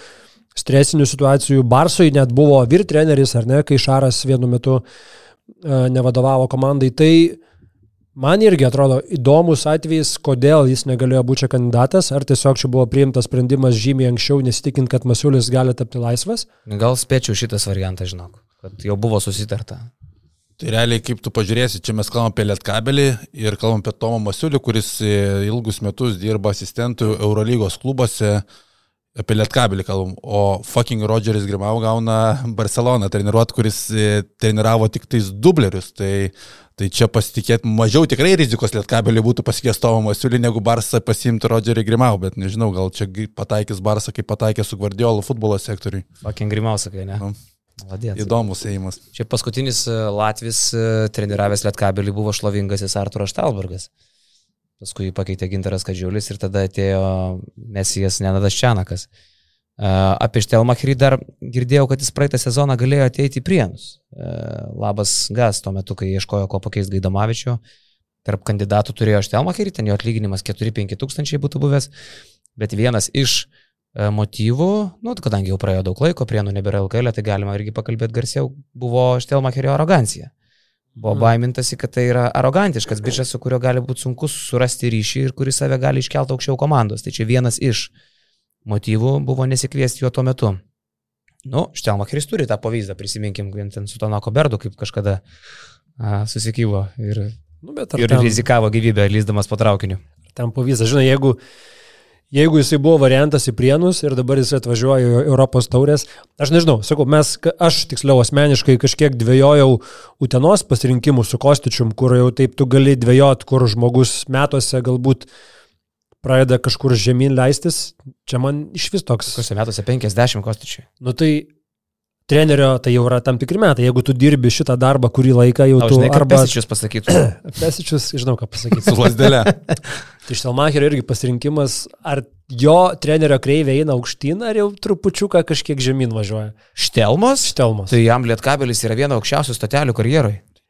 stresinių situacijų. Barsui net buvo vyr treneris, ar ne, kai Šaras vienu metu e, nevadovavo komandai. Tai man irgi atrodo įdomus atvejis, kodėl jis negalėjo būti čia kandidatas, ar tiesiog čia buvo priimtas sprendimas žymiai anksčiau, nesitikint, kad Masiulis gali tapti laisvas. Gal spėčiau šitas variantas, žinok, kad jau buvo susitarta. Tai realiai, kaip tu pažiūrėsi, čia mes kalbam apie Lietkabelį ir kalbam apie Tomą Masiulį, kuris e, ilgus metus dirba asistentų Eurolygos klubuose, apie Lietkabelį kalbam, o fucking Rodgeris Grimau gauna Barceloną treniruot, kuris e, treniravo tik tais dublerius. Tai, tai čia pasitikėt mažiau tikrai rizikos Lietkabelį būtų pasikės Tomą Masiulį, negu Barsą pasimti Rodgerį Grimau, bet nežinau, gal čia pataikys Barsą, kaip pataikė su Guardiolo futbolo sektoriui. Fucking Grimausakai, ne? Nu. Vadėt. Įdomus ėjimas. Čia paskutinis e, Latvis e, treniravęs Lietkabelį buvo šlovingasis Arturas Štalbergas. Paskui jį pakeitė Ginteras Kadžiulis ir tada atėjo Mesijas Nenadas Čianakas. Apie Štelmacherį dar girdėjau, kad jis praeitą sezoną galėjo ateiti į Prienus. Labas Gas tuo metu, kai ieškojo ko pakeisti Gaidamavičio. Tarp kandidatų turėjo Štelmacherį, ten jo atlyginimas 4-5 tūkstančiai būtų buvęs. Bet vienas iš motyvų, nu, kadangi jau praėjo daug laiko, prienų nebėra LKL, tai galima irgi pakalbėti garsiau, buvo Štelmacherio arogancija. Buvo baimintasi, kad tai yra arogantiškas bičias, su kuriuo gali būti sunku surasti ryšį ir kuris save gali iškelti aukščiau komandos. Tai čia vienas iš motyvų buvo nesikviesti jo tuo metu. Nu, Štelmacheris turi tą pavyzdį, prisiminkim, ten su Tonako Berdu, kaip kažkada a, susikyvo ir, Nu, ir ten, rizikavo gyvybę, lyzdamas po traukiniu. ten pavyzdys, žinai, jeigu, jeigu jisai buvo variantas į Prienus ir dabar jis atvažiuoja į Europos taurės, aš nežinau, sakau, mes, aš tiksliau asmeniškai kažkiek dvėjojau Utenos pasirinkimų su Kostičium, kur jau taip tu gali dvėjot, kur žmogus metuose galbūt pradeda kažkur žemyn leistis, čia man iš vis toks. Kokiuose metuose 50 kostičiai. Nu tai trenerio tai jau yra tam tikri metai, jeigu tu dirbi šitą darbą kurį laiką, jau O tu žinai, arba... Pesičius pasakytų. Pesičius, žinau ką pasakyti. Su lasdelė. Tai Štelmacherio irgi pasirinkimas, ar jo trenerio kreivė eina aukštyn, ar jau trupučiuką kažkiek žemyn važiuoja. Štelmos? Štelmas. Tai jam lietkabelis yra viena aukščiausių stotelių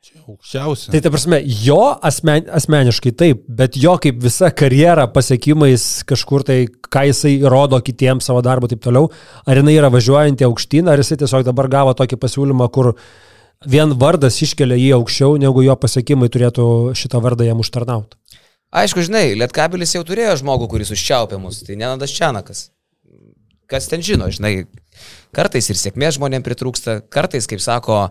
karjeroje. Aukščiausia. Tai ta prasme, jo asmen, asmeniškai taip, bet jo kaip visa karjera pasiekimais kažkur tai, ką jisai rodo kitiems savo darbo taip toliau, ar jinai yra važiuojanti aukštyn, ar jisai tiesiog dabar gavo tokį pasiūlymą, kur vien vardas iškelia jį aukščiau, negu jo pasiekimai turėtų šitą vardą jam užtarnauti. Aišku, žinai, lietkabelis jau turėjo žmogų, kuris užčiaupė mus, tai Nenadas Čianakas. Kas ten žino, žinai, kartais ir sėkmės žmonėms pritrūksta, kartais, kaip sako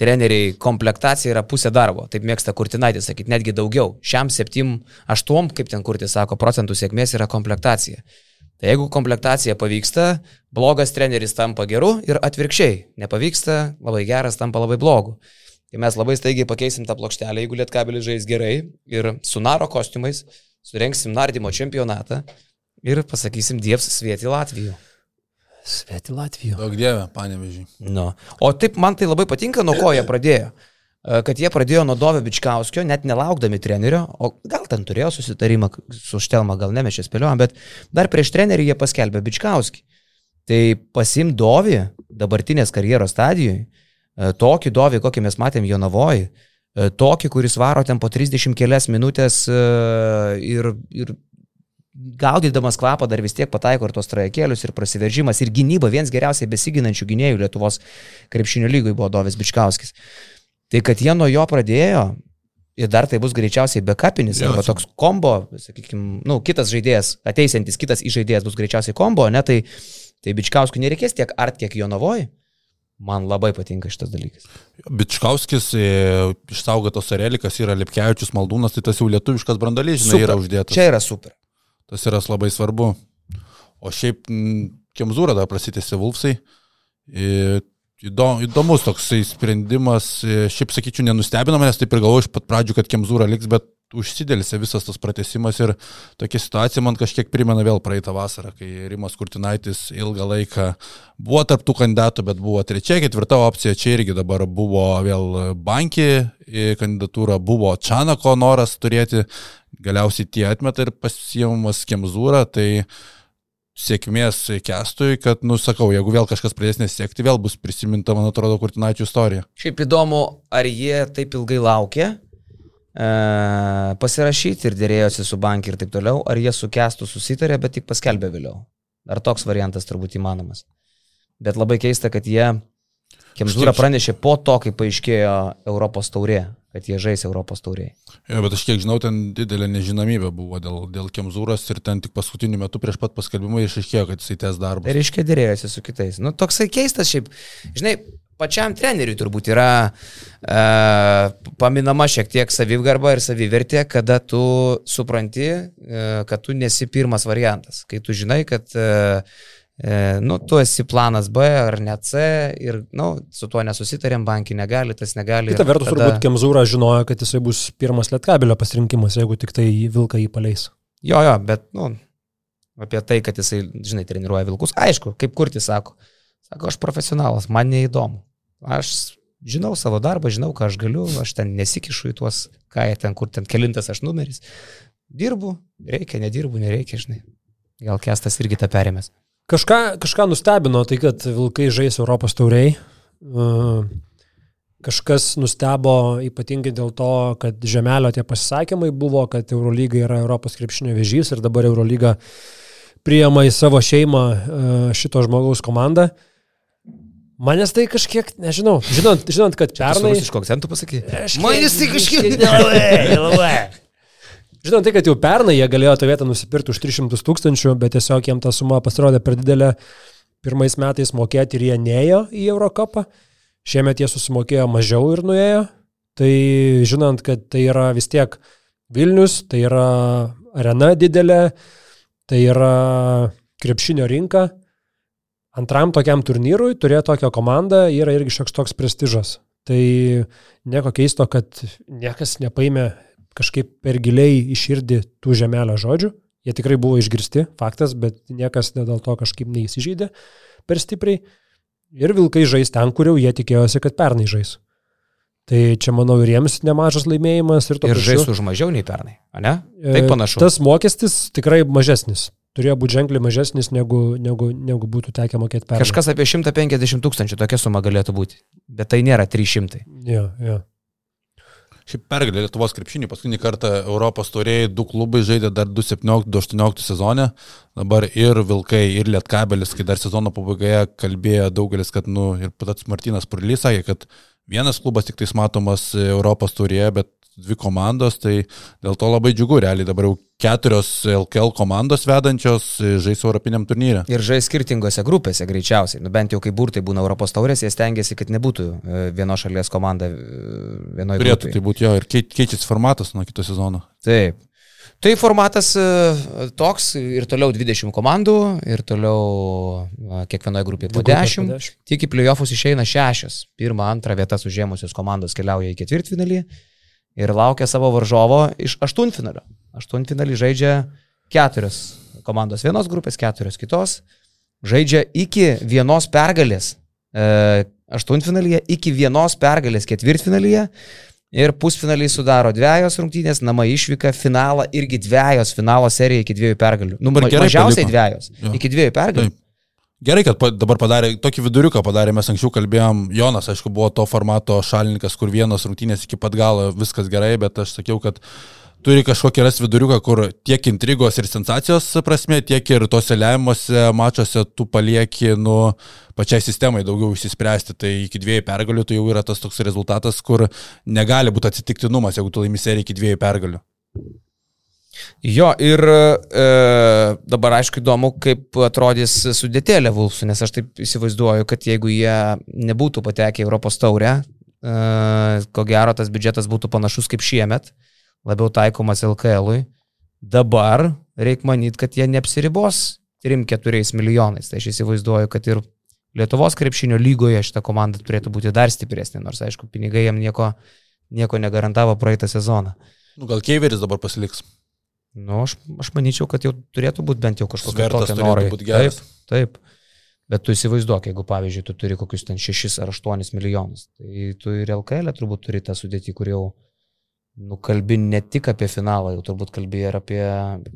treneriai, komplektacija yra pusė darbo, taip mėgsta Kurtinaitis sakyti, netgi daugiau. Šiam 7-8, kaip ten Kurti sako, procentų sėkmės yra komplektacija. Tai jeigu komplektacija pavyksta, blogas treneris tampa geru ir atvirkščiai. Nepavyksta, labai geras tampa labai blogu. Tai mes labai staigiai pakeisim tą plokštelę, jeigu lietkabelis žais gerai ir su naro kostiumais surenksim nardymo čempionatą ir pasakysim Dievs Svieti Latvijų. Sveti Latvijų. Daug dievė, panevežiai. Nu. O taip man tai labai patinka, nuo ko jie pradėjo. E, Kad jie pradėjo nuo Dovio Bičkauskio, net nelaukdami trenerio, o gal ten turėjo susitarimą su Štelma, gal ne mes čia spėliojom, bet dar prieš trenerį jie paskelbė Bičkauskį. Tai pasim Dovį dabartinės karjeros stadijoje, tokį Dovį, kokį mes matėm Jonavoje, tokį, kuris varo ten po 30 kelias minutės e, ir, ir gaudydamas kvapą dar vis tiek pataiko ir tos trajekėlius, ir prasiveržimas, ir gynyba, vienas geriausiai besiginančių gynėjų Lietuvos krepšinio lygoj buvo Dovis Bičkauskis. Tai kad jie nuo jo pradėjo, ir dar tai bus greičiausiai backupinis, Jo, arba toks kombo, sakykime, nu, kitas žaidėjas, ateisantis kitas įžaidėjas bus greičiausiai kombo, ne, tai, tai Bičkauskui nereikės tiek art, tiek Jonavoj. Man labai patinka šitas dalykas. Bičkauskis, e, išsaugotos relikas yra Lipkevičius Maldūnas, tai tas jau lietuviškas brandalys, žinai, Super. yra uždėtas. Čia yra super. Tas yra labai svarbu. O šiaip Kemzūra dar prasitėsi Vulfsai. Įdo- Įdomus toksai sprendimas. Šiaip sakyčiau, nenustebino manęs, taip ir galvoju iš pat pradžių, kad Kemzūra liks, bet užsidėlėsi visas tas pratesimas ir tokia situacija man kažkiek primena vėl praeitą vasarą, kai Rimas Kurtinaitis ilgą laiką buvo tarptų kandidatų, bet buvo trečia, ketvirta opcija, čia irgi dabar buvo vėl bankį kandidatūra, buvo Čanako noras turėti, galiausiai tie atmeta ir pasiemamas Kemzūra, tai sėkmės kestui, kad, nu, sakau, jeigu vėl kažkas pradės nesiekti, vėl bus prisiminta, man atrodo, Kurtinaičio istorija. Šiaip įdomu, ar jie taip ilgai laukė e, pasirašyti ir dėrėjosi su bankai ir taip toliau, ar jie su kestu susitarė, bet tik paskelbė vėliau. Ar toks variantas turbūt įmanomas. Bet labai keista, kad jie Kemzūra pranešė po to, kai paaiškėjo Europos taurė, kad jie žais Europos taurė. Jo, bet aš kiek žinau, ten didelė nežinomybė buvo dėl, dėl Kemzūros ir ten tik paskutiniu metu prieš pat paskelbimą išaiškėjo, kad jisai tęs Tai darbą. reiškia dėrėjosi su kitais. Nu, toksai keistas šiaip. Žinai, pačiam treneriui turbūt yra e, paminama šiek tiek savigarba ir savivertė, kada tu supranti, e, kad tu nesi pirmas variantas. Kai tu žinai, kad e, nu, tu esi planas B ar ne C ir nu, su tuo nesusitarėm, bankai negali, tas negali. Kita vertus, tada- turbūt Kemzūra žinojo, kad jisai bus pirmas lietkabelio pasirinkimas, jeigu tik tai Vilka jį paleis. Jo, jo, bet, nu, apie tai, kad jisai, žinai, treniruoja vilkus, aišku, kaip kurti sako. Sako, aš profesionalas, man neįdomu. Aš žinau savo darbą, žinau, ką aš galiu, aš ten nesikišu į tuos, ką jie ten, kur ten kelintas aš numeris. Dirbu, reikia, nedirbu, nereikia, žinai. Gal kestas irgi tą perėmės. Kažką, kažką nustebino tai, kad Vilkai žais Europos tauriai. Uh, Kažkas nustebo ypatingai dėl to, kad Žemelio tie pasisakymai buvo, kad Eurolyga yra Europos krepšinio vežys ir dabar Eurolyga priema į savo šeimą uh, šito žmogaus komandą. Manęs tai kažkiek, nežinau, žinant, žinant kad pernai... Iš kokių akcentų pasakai? Kažkiek- Manęs tai kažkiek... Nelabai, nelabai. Žinant tai, kad jau pernai jie galėjo tą vietą nusipirkti už 300 tūkstančių, bet tiesiog jiem ta suma pasirodė per didelė pirmais metais mokėti ir jie neėjo į Eurocapą. Šiemet jie susimokėjo mažiau ir nuėjo. Tai žinant, kad tai yra vis tiek Vilnius, tai yra arena didelė, tai yra krepšinio rinka. Antram tokiam turnyrui turėti tokią komandą yra irgi šioks toks prestižas. Tai nieko keisto, kad niekas nepaėmė kažkaip per giliai iširdį tų žemelio žodžių. Jie tikrai buvo išgirsti, faktas, bet niekas dėl to kažkaip neįsižeidė per stipriai. Ir vilkai žais ten, kur jau jie tikėjosi, kad pernai žais. Tai čia, manau, ir jiems nemažas laimėjimas. Ir, Ir žais už mažiau nei pernai, ne? E, Taip panašu. Tas mokestis tikrai mažesnis. Turėjo būti ženkliai mažesnis, negu, negu, negu būtų tekę mokėti pernai. Kažkas apie 150 tūkstančių tokia suma galėtų būti. Bet tai nėra 300. Jo, jo. Šiaip pergalė Lietuvos krepšinį. Paskutinį kartą Europos turėjai du klubai žaidė dar 2017-2018 sezone. Dabar ir Vilkai, ir Lietkabelis, kai dar sezono pabaigoje kalbėjo daugelis, kad, nu, ir pats Martinas Purlys sakė, kad vienas klubas tik tais matomas Europos turėje, bet dvi komandos, tai dėl to labai džiugu, realiai dabar jau keturios LKL komandos vedančios žais Europiniam turnyre. Ir žais skirtingose grupėse greičiausiai. Nu, bent jau kai burtai būna Europos taurės, jie stengiasi, kad nebūtų e, vienos šalies komanda e, vienoje Turėtų grupėje. tai būti jo ir kei- keičiasi formatas nuo kito sezono. Taip. Tai formatas e, toks ir toliau 20 komandų, ir toliau kiekvienoje grupėje po Dvi grupės 10. po 10. Tik į playoffus išeina šešios. Pirmą, antrą vietas užėmusios komandos keliauja į ketvirtfinalį ir laukia savo varžovo iš aštuntfinalio. Aštuntfinalį žaidžia keturios komandos vienos grupės, keturios kitos. Žaidžia iki vienos pergalės e, aštuntfinalyje, iki vienos pergalės ketvirtfinalyje. Ir pusfinaliai sudaro dviejos rungtynės, namai išvyka, finalą irgi dviejos, finalo serija iki dviejų pergalių. Nu, ma- gerai mažiausiai paliko. dviejos. Jo. Iki dviejų pergalių. Taip. Gerai, kad dabar padarė, tokį viduriuką padarė, mes anksčiau kalbėjom, Jonas, aišku, buvo to formato šalininkas, kur vienos rungtynės iki pat galo viskas gerai, bet aš sakiau, kad turi kažkokį ras viduriuką, kur tiek intrigos ir sensacijos prasme, tiek ir tose lemiamuose mačiuose tu palieki, nu, pačiai sistemai daugiau išsispręsti, tai iki dviejų pergalių tai jau yra tas toks rezultatas, kur negali būti atsitiktinumas, jeigu tu laimi seriją iki dviejų pergalių. Jo, ir e, dabar aišku įdomu, kaip atrodys sudėtėlė Vulfsų, nes aš taip įsivaizduoju, kad jeigu jie nebūtų patekę į Europos taurę, e, ko gero tas biudžetas būtų panašus kaip šiemet, labiau taikomas LKL-ui. Dabar reikia manyti, kad jie neapsiribos 3-4 milijonais. Tai aš įsivaizduoju, kad ir Lietuvos krepšinio lygoje šita komanda turėtų būti dar stipresnė, nors aišku, pinigai jam nieko, nieko negarantavo praeitą sezoną. Nu, gal Keiveris dabar pasiliks. Nu, aš, aš manyčiau, kad jau turėtų būti bent jau kažkokie tokie norai. Taip, taip. Bet tu įsivaizduok, jeigu, pavyzdžiui, tu turi kokius ten 6 ar 8 milijonus, tai tu ir LKL turbūt turi tą sudėtį, kur jau nukalbi ne tik apie finalą, jau turbūt kalbi ir apie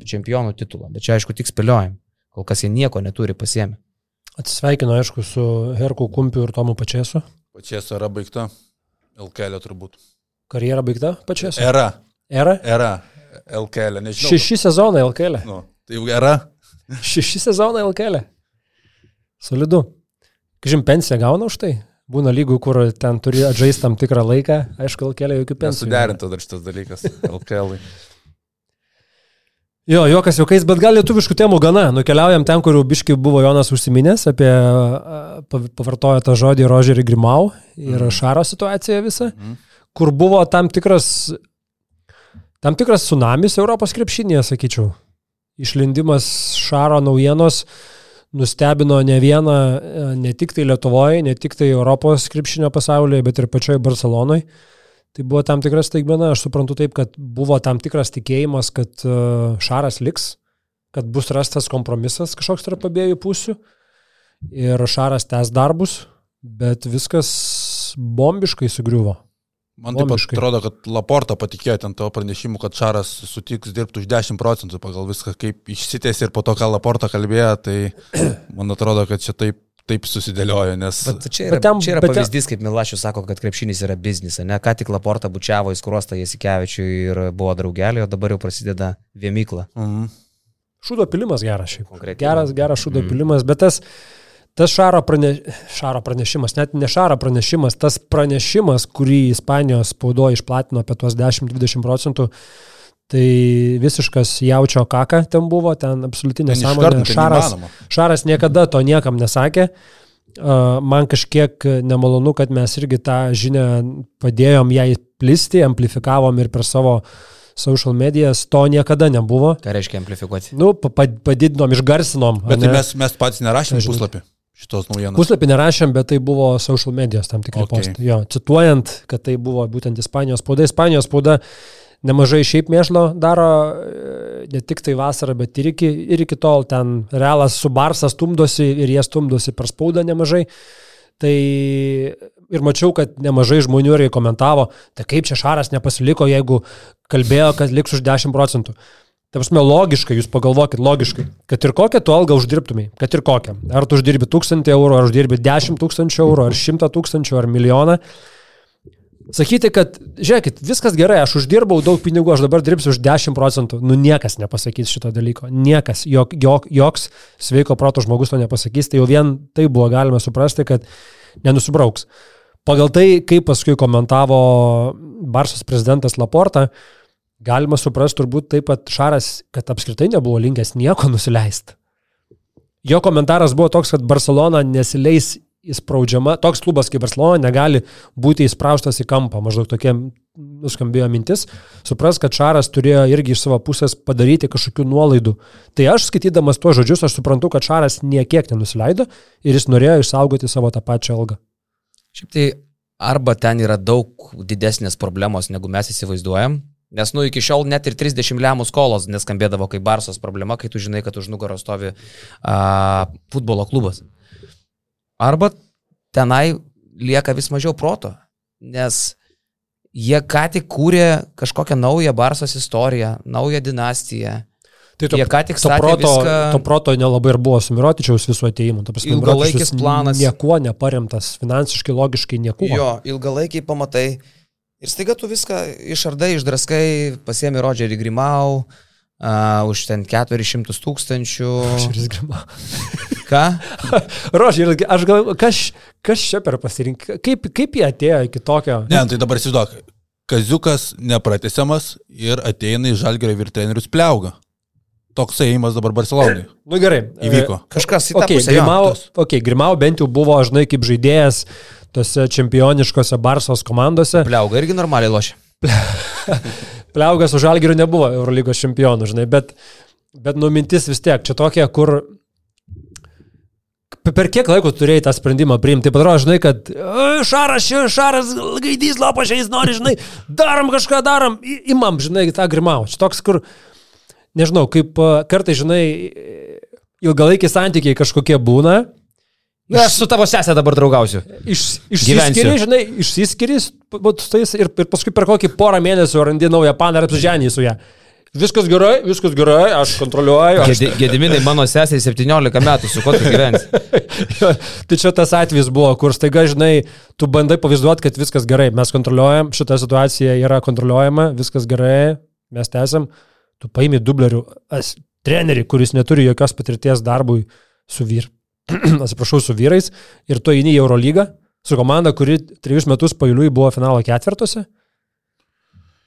čempionų titulą. Bet čia, aišku, tik spėliojam. Kol kas jie nieko neturi pasiemi. Atsisveikinu, aišku, su Herku Kumpiu ir Tomu Pačiesu. Pačias era baigta. LKL turbūt. Karjera baigta Pačiesu. Era. Era? Era. LKL, nežinau. Šeši sezonai LKL. Nu, tai jau era. Šeši sezonai LKL. Solidu. Kažin, pensiją gauna už tai? Būna lygų, kur ten turi atžaisti tam tikrą laiką, aišku, LKL jokių pensijų. Nesuderinta dar šitas dalykas. LKL. Jo, jokas juokais, bet gal lietuviškų temų gana. Nukeliaujam ten, kur biški buvo Jonas užsiminęs, apie pavartojo tą žodį Rožerį Grimau ir Mhm. Šaro situaciją visą, Mhm. kur buvo tam tikras, tam tikras tsunamis Europos krepšinėje, sakyčiau. Išlindimas Šaro naujienos nustebino ne vieną, e, ne tik tai Lietuvoje, ne tik tai Europos krepšinio pasaulyje, bet ir pačioje Barcelonoje. Tai buvo tam tikras staigmena, aš suprantu taip, kad buvo tam tikras tikėjimas, kad e, Šaras liks, kad bus rastas kompromisas kažkoks tarp abiejų pusių ir Šaras tęs darbus, bet viskas bombiškai sugriuvo. Man taip pat atrodo, kad Laporta patikėjo ten tavo pranešimu, kad Šaras sutiks dirbti už 10 procentų pagal viską, kaip išsitėsi ir po to, ką Laporta kalbėjo, tai man atrodo, kad čia taip, taip susidėliojo, nes... Bet čia yra, Bet ten- čia yra bet pavyzdys, kaip Milašius sako, kad krepšinis yra biznis. Ne, ką tik Laporta bučiavo į skrostą Jasikevičių ir buvo draugelį, o dabar jau prasideda viemykla. Mhm. Šūdo pilimas geras šiaip. Konkrečiai. Geras, geras šūdo Mhm. pilimas, bet tas, tas šaro, prane, šaro pranešimas, net ne šaro pranešimas, tas pranešimas, kurį Ispanijos spaudo išplatino apie tuos 10-20 procentų, tai visiškas jaučio kaka ten buvo, ten absoliutinė nesąmonė. Šaras, šaras niekada to niekam nesakė. Man kažkiek nemalonu, kad mes irgi tą žinią padėjom jai plisti, amplifikavom ir per savo social medijas, to niekada nebuvo. Ką reiškia amplifikuoti? Nu, padidinom, išgarsinom. Bet tai mes, mes patys nerašėm puslapį šitos naujienos. Puslapį nerašėm, bet tai buvo social medijos tam tikri okay. postai. Jo, cituojant, kad tai buvo būtent Ispanijos spauda. Ispanijos spauda nemažai šiaip mėšlo daro, e, ne tik tai vasarą, bet ir iki, ir iki tol ten realas su Barsas stumdosi ir jie stumdosi per spaudą nemažai. Tai ir mačiau, kad nemažai žmonių ir komentavo, tai kaip čia Šaras nepasiliko, jeigu kalbėjo, kad liks už 10 procentų. Tai prasme, logiškai, jūs pagalvokit, logiškai, kad ir kokią tu algą uždirbtumai, kad ir kokią. Ar tu uždirbi 1000 eurų, ar uždirbi 10 tūkstančių eurų, ar 100 tūkstančių, ar milijoną. Sakyti, kad, žiūrėkit, viskas gerai, aš uždirbau daug pinigų, aš dabar dirbsiu už 10 procentų, nu niekas nepasakys šito dalyko, niekas, jok, jok, joks sveiko proto žmogus to nepasakys, tai jau vien tai buvo galima suprasti, kad nenusibrauks. Pagal tai, kaip paskui komentavo Barsos prezidentas Laporta, galima suprasti turbūt taip pat Šaras, kad apskritai nebuvo linkęs nieko nusileisti. Jo komentaras buvo toks, kad Barcelona nesileis įspraudžiama, toks klubas kaip Barcelona negali būti įspraustas į kampą, maždaug tokia nuskambėjo mintis, supras, kad Šaras turėjo irgi iš savo pusės padaryti kažkokių nuolaidų. Tai aš skaitydamas tuos žodžius, aš suprantu, kad Šaras niekiek nenusileido ir jis norėjo išsaugoti savo tą pačią algą. Šiaip tai arba ten yra daug didesnės problemos, negu mes įsivaizduojam, Nes, nu, iki šiol net ir 30 lemų skolos neskambėdavo kaip Barsos problema, kai tu žinai, kad už nugaros stovi a, futbolo klubas. Arba tenai lieka vis mažiau proto, nes jie ką tik kūrė kažkokią naują Barsos istoriją, naują dinastiją. Tai to, jie ką tik to proto, viską... to proto nelabai ir buvo su Mirotičiaus visų ateimu. Ilgalaikis planas. Niekuo neparemtas, finansiškai, logiškai niekuo. Jo, ilgalaikiai pamatai Ir staiga tu viską išardai, išdraskai, pasiemi Rodžerį Grimau uh, už ten 400 tūkstančių. Rodžeris Grimau. Ką? Rodžeris, aš gal, kas, kas čia per pasirinkimą, kaip, kaip jie atėjo iki tokio? Ne, tai dabar įsivaizduok, Kaziukas nepratesiamas ir ateina į Žalgerio ir trenerius pliauga. Toks ėjimas dabar Barcelonai. Na nu, gerai. Įvyko. Kažkas į tą okay. Grimau, okay, Grimau bent jau buvo, žinai, kaip žaidėjas tose čempioniškose Barsos komandose. Pliauga irgi normaliai lošia. Pliaugas už Algirių nebuvo Eurolygos čempionų, žinai, bet, bet numintis vis tiek, čia tokia, kur per kiek laiko turėjai tą sprendimą priimti? Taip atrodo, žinai, kad šaras, šaras, gaidys, lapašiais nori, žinai, darom kažką, darom, imam, žinai, tą grimau. Čia toks, kur, nežinau, kaip kartai, žinai, ilgalaikiai santykiai kažkokie būna Na, aš su tavo sesė dabar draugausiu. Iš, išsiskiri, žinai, išsiskiri ir, ir paskui per kokį porą mėnesių randi naują paną ir apsiženį su ją. Viskas gerai, viskas gerai, aš kontroliuoju. Aš... Gediminai, mano sesė 17 metų, su kuo tu gyveni? tai čia tas atvejis buvo, kur staiga, žinai, tu bandai pavaizduoti, kad viskas gerai, mes kontroliuojam, šita situacija yra kontroliuojama, viskas gerai, mes tęsiam. Tu paimi dublerių trenerį, kuris neturi jokios patirties darbui su vyru atsiprašau, su vyrais ir tu eini į Eurolygą su komanda, kuri trejus metus pailiui buvo finalo ketvirtuose.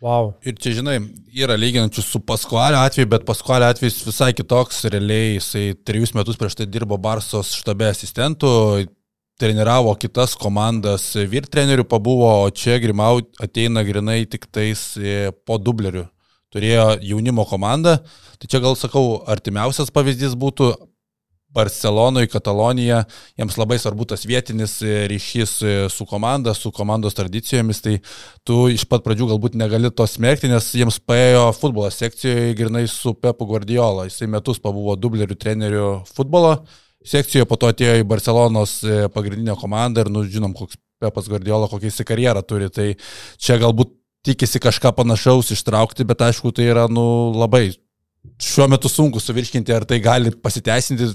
Wow. Ir čia, žinai, yra lyginančių su Paskualio atveju, bet Paskualio atvejis visai kitoks. Realiai jisai trejus metus prieš tai dirbo Barsos štabe asistentų, treniravo kitas komandas, vyr trenerių pabuvo, o čia Grimau ateina grinai tik tais e, po dubleriu. Turėjo jaunimo komandą. Tai čia gal sakau, artimiausias pavyzdys būtų Barcelonoje, Katalonija, jiems labai svarbu tas vietinis ryšys su komanda, su komandos tradicijomis, tai tu iš pat pradžių galbūt negali to smerkti, nes jiems paėjo futbolo sekcijoje grinai su Pepu Guardiola. Jisai metus pabuvo dublerių trenerių futbolo sekcijoje, po to atėjo į Barcelonos e, pagrindinę komandą ir, nu, žinom, koks Pepas Guardiola, kokią jisai karjerą turi, tai čia galbūt tikisi kažką panašaus ištraukti, bet aišku, tai yra, nu, labai šiuo metu sunku suvirškinti, ar tai gali pasiteisinti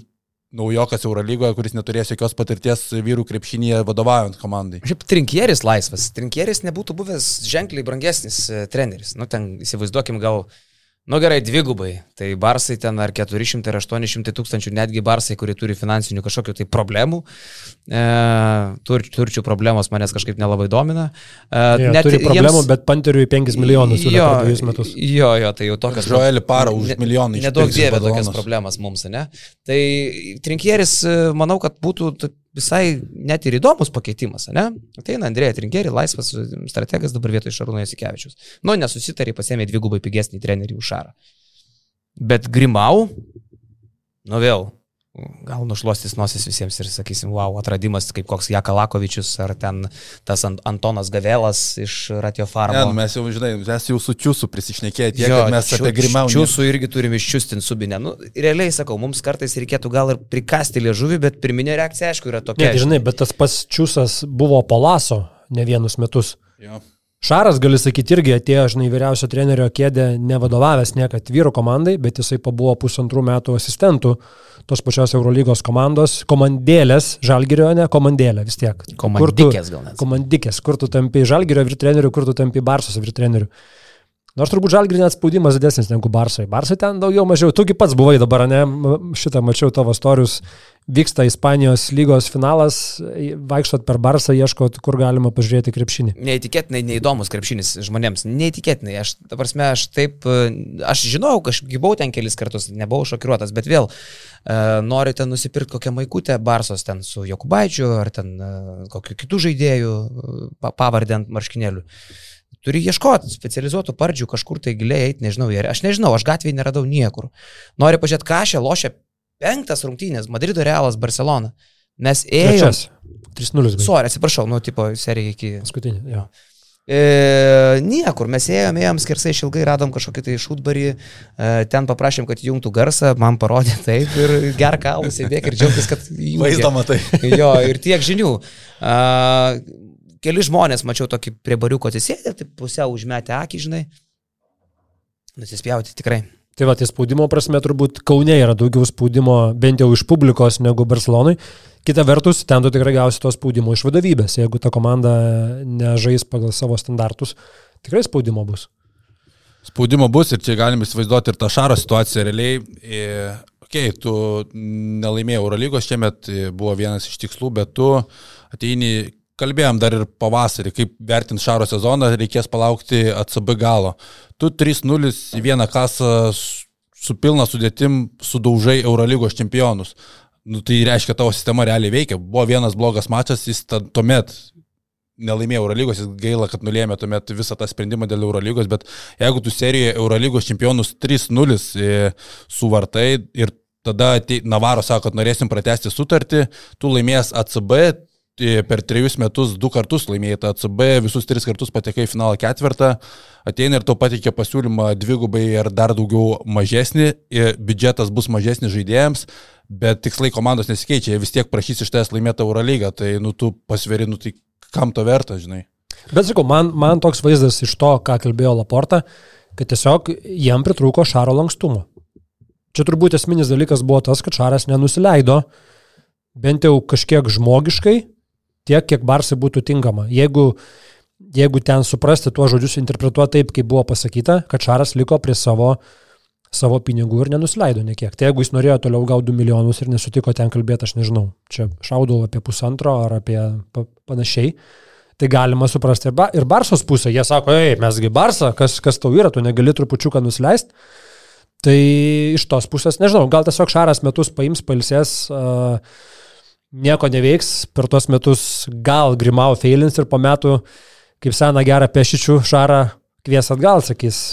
naujokas Eurolygoje, kuris neturės jokios patirties vyrų krepšinėje vadovaujant komandai. Šiaip trinkieris laisvas. Trinkieris nebūtų buvęs ženkliai brangesnis e, treneris. Nu, ten įsivaizduokim gal Nu gerai, dvigubai. Tai barsai ten ar 400 ar 800 tūkstančių, netgi barsai, kurie turi finansinių kažkokių tai problemų. E, tur, turčių problemos manęs kažkaip nelabai domina. E, ja, net turi problemų, jiems... bet Panteriui 5 milijonus jo, per dviejus metus. Jo, jo, tai jau tokias. Žoelį parą už milijoną. Nedaug dievė tokias problemas mums, ne? Tai trinkieris, e, manau, kad būtų visai net ir įdomus pakeitimas, ne? Ateina Andrėja Trinkeri, laisvas strategas dabar vietoj Šarūno Jasikevičius. Nu, nesusitariai, pasėmė dvigubai pigesnį trenerį už Šarą. Bet Grimau, nu vėl, gal nušluostys nosis visiems ir sakysim, wow, atradimas kaip koks Jakalakovičius ar ten tas Antonas Gavelas iš Ratio Farmo. Ne, nu, mes jau, žinai, mes jau su Čiūsu prisišnekėję tiek, jo, kad mes čiu, apie Grimau. Čiūsu irgi turime iščiustinti subinę. Nu, realiai sakau, mums kartais reikėtų gal ir prikasti liežuvį, bet pirminė reakcija, aišku, yra tokia. Ne, tai žinai, bet tas pats Čiūsas buvo Palaso ne vienus metus. Jo. Šaras, gali sakyti, irgi atėjo, žinai, vyriausio trenerio kėdė, nevadovavęs niekad vyro komandai, bet jisai pabuvo pusantrų metų asistentų tos pačios Eurolygos komandos, komandėlės, žalgerio, ne, komandėlė vis tiek. Komandikės gal net. Komandikės, kur tu tampi žalgerio vyr treneriu, kur tu tampi Barsos vyr treneriu. Nors turbūt žalgirį net spaudimas didesnis negu Barsai. Barsai ten daugiau mažiau. Tugi pats buvai dabar, ne? Šitą mačiau tavo storius. Vyksta Ispanijos lygos finalas, vaikštot per Barsą, ieškot, kur galima pažiūrėti krepšinį. Neįtikėtinai neįdomus krepšinis žmonėms. Neįtikėtinai. Aš, ta prasme, aš taip, aš žinau, kažkaip buvau ten kelis kartus, nebuvau šokiruotas, bet vėl e, norite nusipirkti kokią maikutę Barsos ten su Jokubaičiu ar ten e, kokiu kitų žaidėjų pavardent marškinėlių Turi ieškoti specializuotų pardžių, kažkur tai giliai eiti, nežinau, aš nežinau, aš gatvėje neradau niekur. Nori pažiūrėti, ką šia lošia penktas rungtynės, Madrido Realas, Barcelona. Mes ėjome. 3-0. Sorry, atsiprašau, nu, tipo, serija iki. Paskutinė, jo. E, niekur, mes ėjom, ėjom skersai išilgai, radom kažkokį tai šūdbarį, e, ten paprašėm, kad jungtų garsą, man parodė taip ir ger kalbą, sėdėk ir džiaugtis, kad. Vaizdą matai. jo, ir tiek žinių. E, keli žmonės, mačiau tokį prie bariuko atsisėdę, tai pusiau užmetę akį, žinai. Nusispjauti tikrai. Tai va, tai spaudimo prasme turbūt Kaune yra daugiau spaudimo bent jau iš publikos negu Barcelonui. Kita vertus, ten tu tikrai gausi to spaudimo iš vadovybės. Jeigu ta komanda nežais pagal savo standartus, tikrai spaudimo bus. Spaudimo bus ir čia galim įsivaizduoti ir tą šaro situaciją realiai. Okei, okay, tu nelaimėjai Eurolygos šiemet, buvo vienas iš tikslų, bet tu ateini kalbėjom dar ir pavasarį, kaip vertint šaro sezoną, reikės palaukti ACB galo. Tu 3-0 į vieną kasą su pilna sudėtim sudaužai Eurolygos čempionus. Nu, tai reiškia, tavo sistema realiai veikia. Buvo vienas blogas mačas, jis tuomet nelaimėjo Eurolygos, jis gaila, kad nulėmė tuomet visą tą sprendimą dėl Eurolygos, bet jeigu tu serijoje Eurolygos čempionus 3-0 e, suvartai ir tada Navaro sako, kad norėsim pratesti sutartį, tu laimės ACB, per trejus metus du kartus laimėjai tą ACB, visus tris kartus patekai į finalą ketvirtą, ateina ir tau pateikė pasiūlymą dvigubai ar dar daugiau mažesnį, biudžetas bus mažesnis žaidėjams, bet tikslai komandos nesikeičia, jie vis tiek prašys iš tavęs laimėti Eurolygą, tai nu tu pasveri, nu tai kam to verta, žinai. Bet sakau, man, man toks vaizdas iš to, ką kalbėjo Laporta, kad tiesiog jam pritrūko Šaro lankstumo. Čia turbūt esminis dalykas buvo tas, kad Šaras nenusileido, bent jau kažkiek žmogiškai, tiek, kiek Barsai būtų tinkama. Jeigu, jeigu ten suprasti tuos žodžius, interpretuoti taip, kaip buvo pasakyta, kad Šaras liko prie savo, savo pinigų ir nenusileido nekiek. Tai jeigu jis norėjo toliau gauti 2 milijonus ir nesutiko ten kalbėti, aš nežinau, čia šaudau apie pusantro ar apie panašiai. Tai galima suprasti ir, ba, ir Barsos pusė. Jie sako, ei, mesgi Barsą, kas, kas tau yra, tu negali trupučiuką nusileisti. Tai iš tos pusės, nežinau, gal tiesiog Šaras metus paims, palsės. Uh, nieko neveiks, per tuos metus gal Grimau feilins ir po metų, kaip seną gerą pešičių šarą kvies atgal, sakys,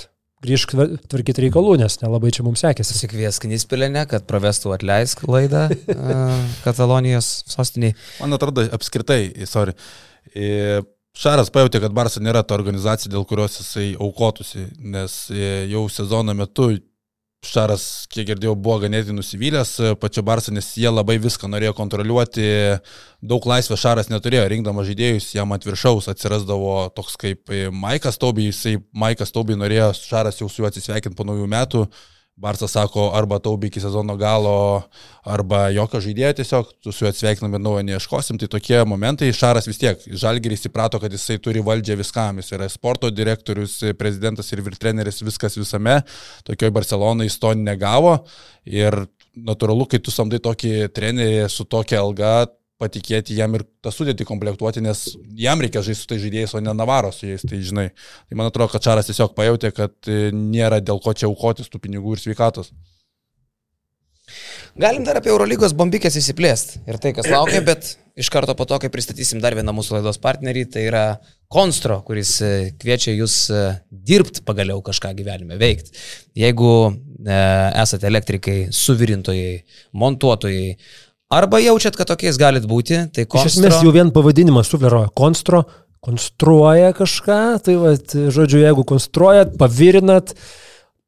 grįžk tvarkyti reikalų, nes nelabai čia mums sekėsi. Sikvies Knispilėne, kad pravestų atleisk laidą Katalonijos sostiniai. Man atrodo, apskritai, sorry. Šaras pajutė, kad Barsa nėra ta organizacija, dėl kurios jisai aukotųsi, nes jau sezono metu Šaras, kiek girdėjau, buvo ganėtinai nusivylęs e, pačia Barsa, nes jie labai viską norėjo kontroliuoti, daug laisvės Šaras neturėjo, rinkdamas žaidėjus, jam ant viršaus atsirasdavo toks kaip e, Maikas Tobi, jisai Maikas Tobi norėjo, Šaras jau su juo atsisveikinti po naujų metų, Barsas sako, arba taubi iki sezono galo, arba jokio žaidėjo tiesiog, tu su juo atsveikinam ir naujo neieškosim. Tai tokie momentai, Šaras vis tiek, Žalgiris įprato, kad jisai turi valdžią viskam, jis yra sporto direktorius, prezidentas ir virtreneris, viskas visame. Tokioj Barcelonai jis to negavo ir natūralu, kai tu samdai tokį trenerį su tokia alga, patikėti jam ir tą sudėtį komplektuoti, nes jam reikia žaisti su tai žaidėjais, o ne Navaro su jais, tai žinai. Tai man atrodo, kad Čaras tiesiog pajutė, kad e, nėra dėl ko čia aukotis tų pinigų ir sveikatos. Galim dar apie Eurolygos bombikės įsiplėsti ir tai, kas laukia, bet iš karto po to, kai pristatysim dar vieną mūsų laidos partnerį, tai yra Konstro, kuris e, kviečia jūs e, dirbti pagaliau kažką gyvenime veikti. Jeigu esate elektrikai, suvirintojai, montuotojai, Arba jaučiat, kad tokiais galit būti, tai konstro... Iš esmės jau vien pavadinimas sufleruoja. Konstro konstruoja kažką, tai va, žodžiu, jeigu konstruojat, pavirinat,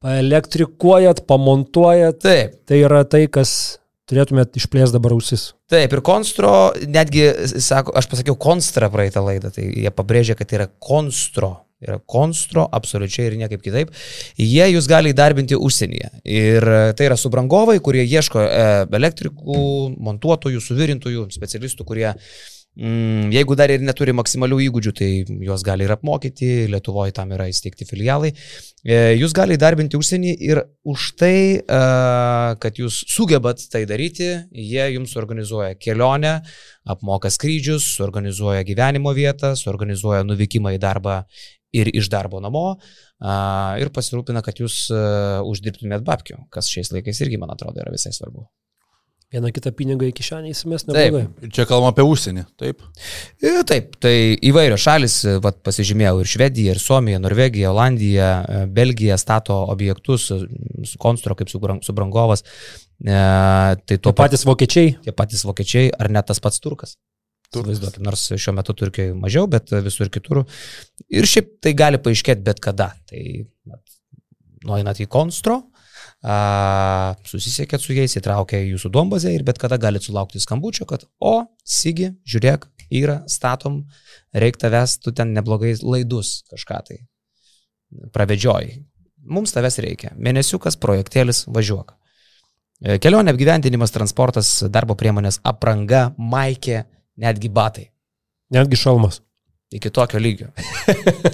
paelektrikuojat, pamontuojat, Taip. tai yra tai, kas turėtumėt išplės dabar ausis. Taip, ir konstro, netgi, sako, aš pasakiau konstra praeitą laidą, tai jie pabrėžia, kad tai yra konstro yra konstro, absoliučiai ir niekaip kitaip, jie jūs gali įdarbinti užsienyje. Ir tai yra subrangovai, kurie ieško e, elektrikų, montuotojų, suvirintojų, specialistų, kurie Mm, jeigu dar ir neturi maksimalių įgūdžių, tai juos gali ir apmokyti, Lietuvoje tam yra įsteigti filialai. E, jūs gali įdarbinti užsienį ir už tai, e, kad jūs sugebat tai daryti, jie jums organizuoja kelionę, apmoka skrydžius, organizuoja gyvenimo vietą, organizuoja nuvykimą į darbą ir iš darbo namo ir pasirūpina, kad jūs e, uždirbtumėt babkių, kas šiais laikais irgi, man atrodo, yra visai svarbu. Vieną kitą pinigą į kišenę įsimes neblogai. Taip, čia kalbam apie užsienį, taip? E, taip, tai įvairios šalis, e, vat, pasižymėjau ir Švedija, ir Suomija, Norvegija, Olandija, Belgija stato objektus, konstro kaip subrangovas. E, tai tie patys vokiečiai. Tie patys vokiečiai, ar net tas pats turkas. Vaizduokit, nors šiuo metu Turkijoje mažiau, bet visur kitur. Ir šiaip tai gali paaiškėti bet kada. Tai nueinat į Konstro, a, susisiekėt su jais, įtraukė jūsų dombazę ir bet kada galite sulaukti skambučio, kad o, Sigi, žiūrėk, yra, statom, reikia tavęs, tu ten neblogai laidus kažką tai pravedžioji. Mums tavęs reikia. Mėnesiukas, projektėlis, važiuok. E, kelionė, apgyvendinimas, transportas, darbo priemonės, apranga, maikė, netgi batai. Netgi šalmas. Iki tokio lygio.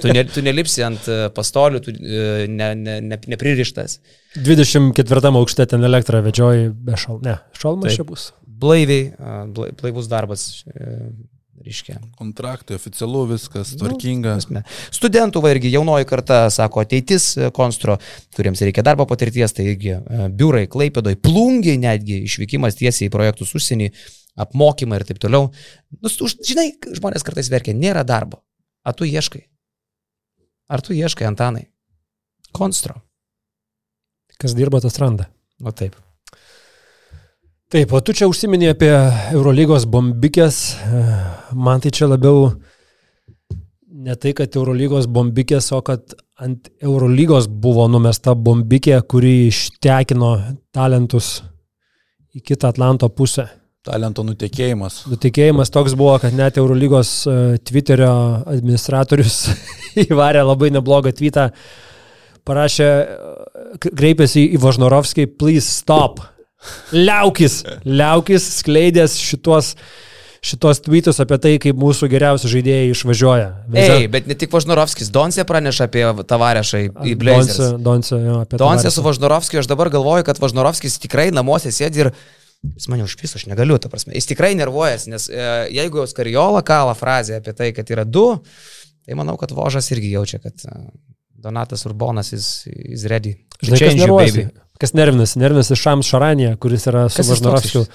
tu, ne, tu nelipsi ant e, pastolių, tu e, ne, ne, ne, nepririštas. 24 aukšte ten elektrą vedžioji be šal. Ne, šalmas čia bus. Blaiviai, blaivus darbas. E, Reiškia. Kontraktai, oficialu, viskas nu, tvarkinga. Nu, Studentų va irgi jaunoji karta, sako, ateitis konstro, kuriems reikia darbo patirties, tai irgi biurai, klaipėdoj, plungiai netgi, išvykimas tiesiai į projektus užsienį, apmokymai ir taip toliau. Nu, žinai, žmonės kartais verkia, nėra darbo. Ar tu ieškai? Ar tu ieškai, Antanai? Konstro. Kas dirba, tas randa. O taip. Taip, o tu čia užsiminė apie Eurolygos bombikės. Man tai čia labiau ne tai, kad Eurolygos bombikės, o kad ant Eurolygos buvo numesta bombikė, kuri ištekino talentus į kitą Atlanto pusę. Talento nutekėjimas. Nutekėjimas toks buvo, kad net Eurolygos e, Twitterio administratorius įvarė labai neblogą tweetą, parašė, e, kreipėsi į Važnorovskį, please stop. Liaukis, liaukis skleidęs šitos šitos tweetus apie tai, kaip mūsų geriausi žaidėjai išvažiuoja. Visa... Ei, bet ne tik Važnorovskis, Donsė praneša apie Tavarešą į Blazers. Donsė, Donsė, jo, apie Donsė su Važnorovskiu, aš dabar galvoju, kad Važnorovskis tikrai namuose sėdi ir Jis mane užpys, aš negaliu, ta prasme. Jis tikrai nervuojas, nes e, jeigu jau Skariola kala frazę apie tai, kad yra du, tai manau, kad Vožas irgi jaučia, kad e, Donatas Urbonas is, is ready. Žinai, kas nervuosi? Kas nervinasi? Nervinasi Šams Šaranė, kuris yra su Važnorovskiu.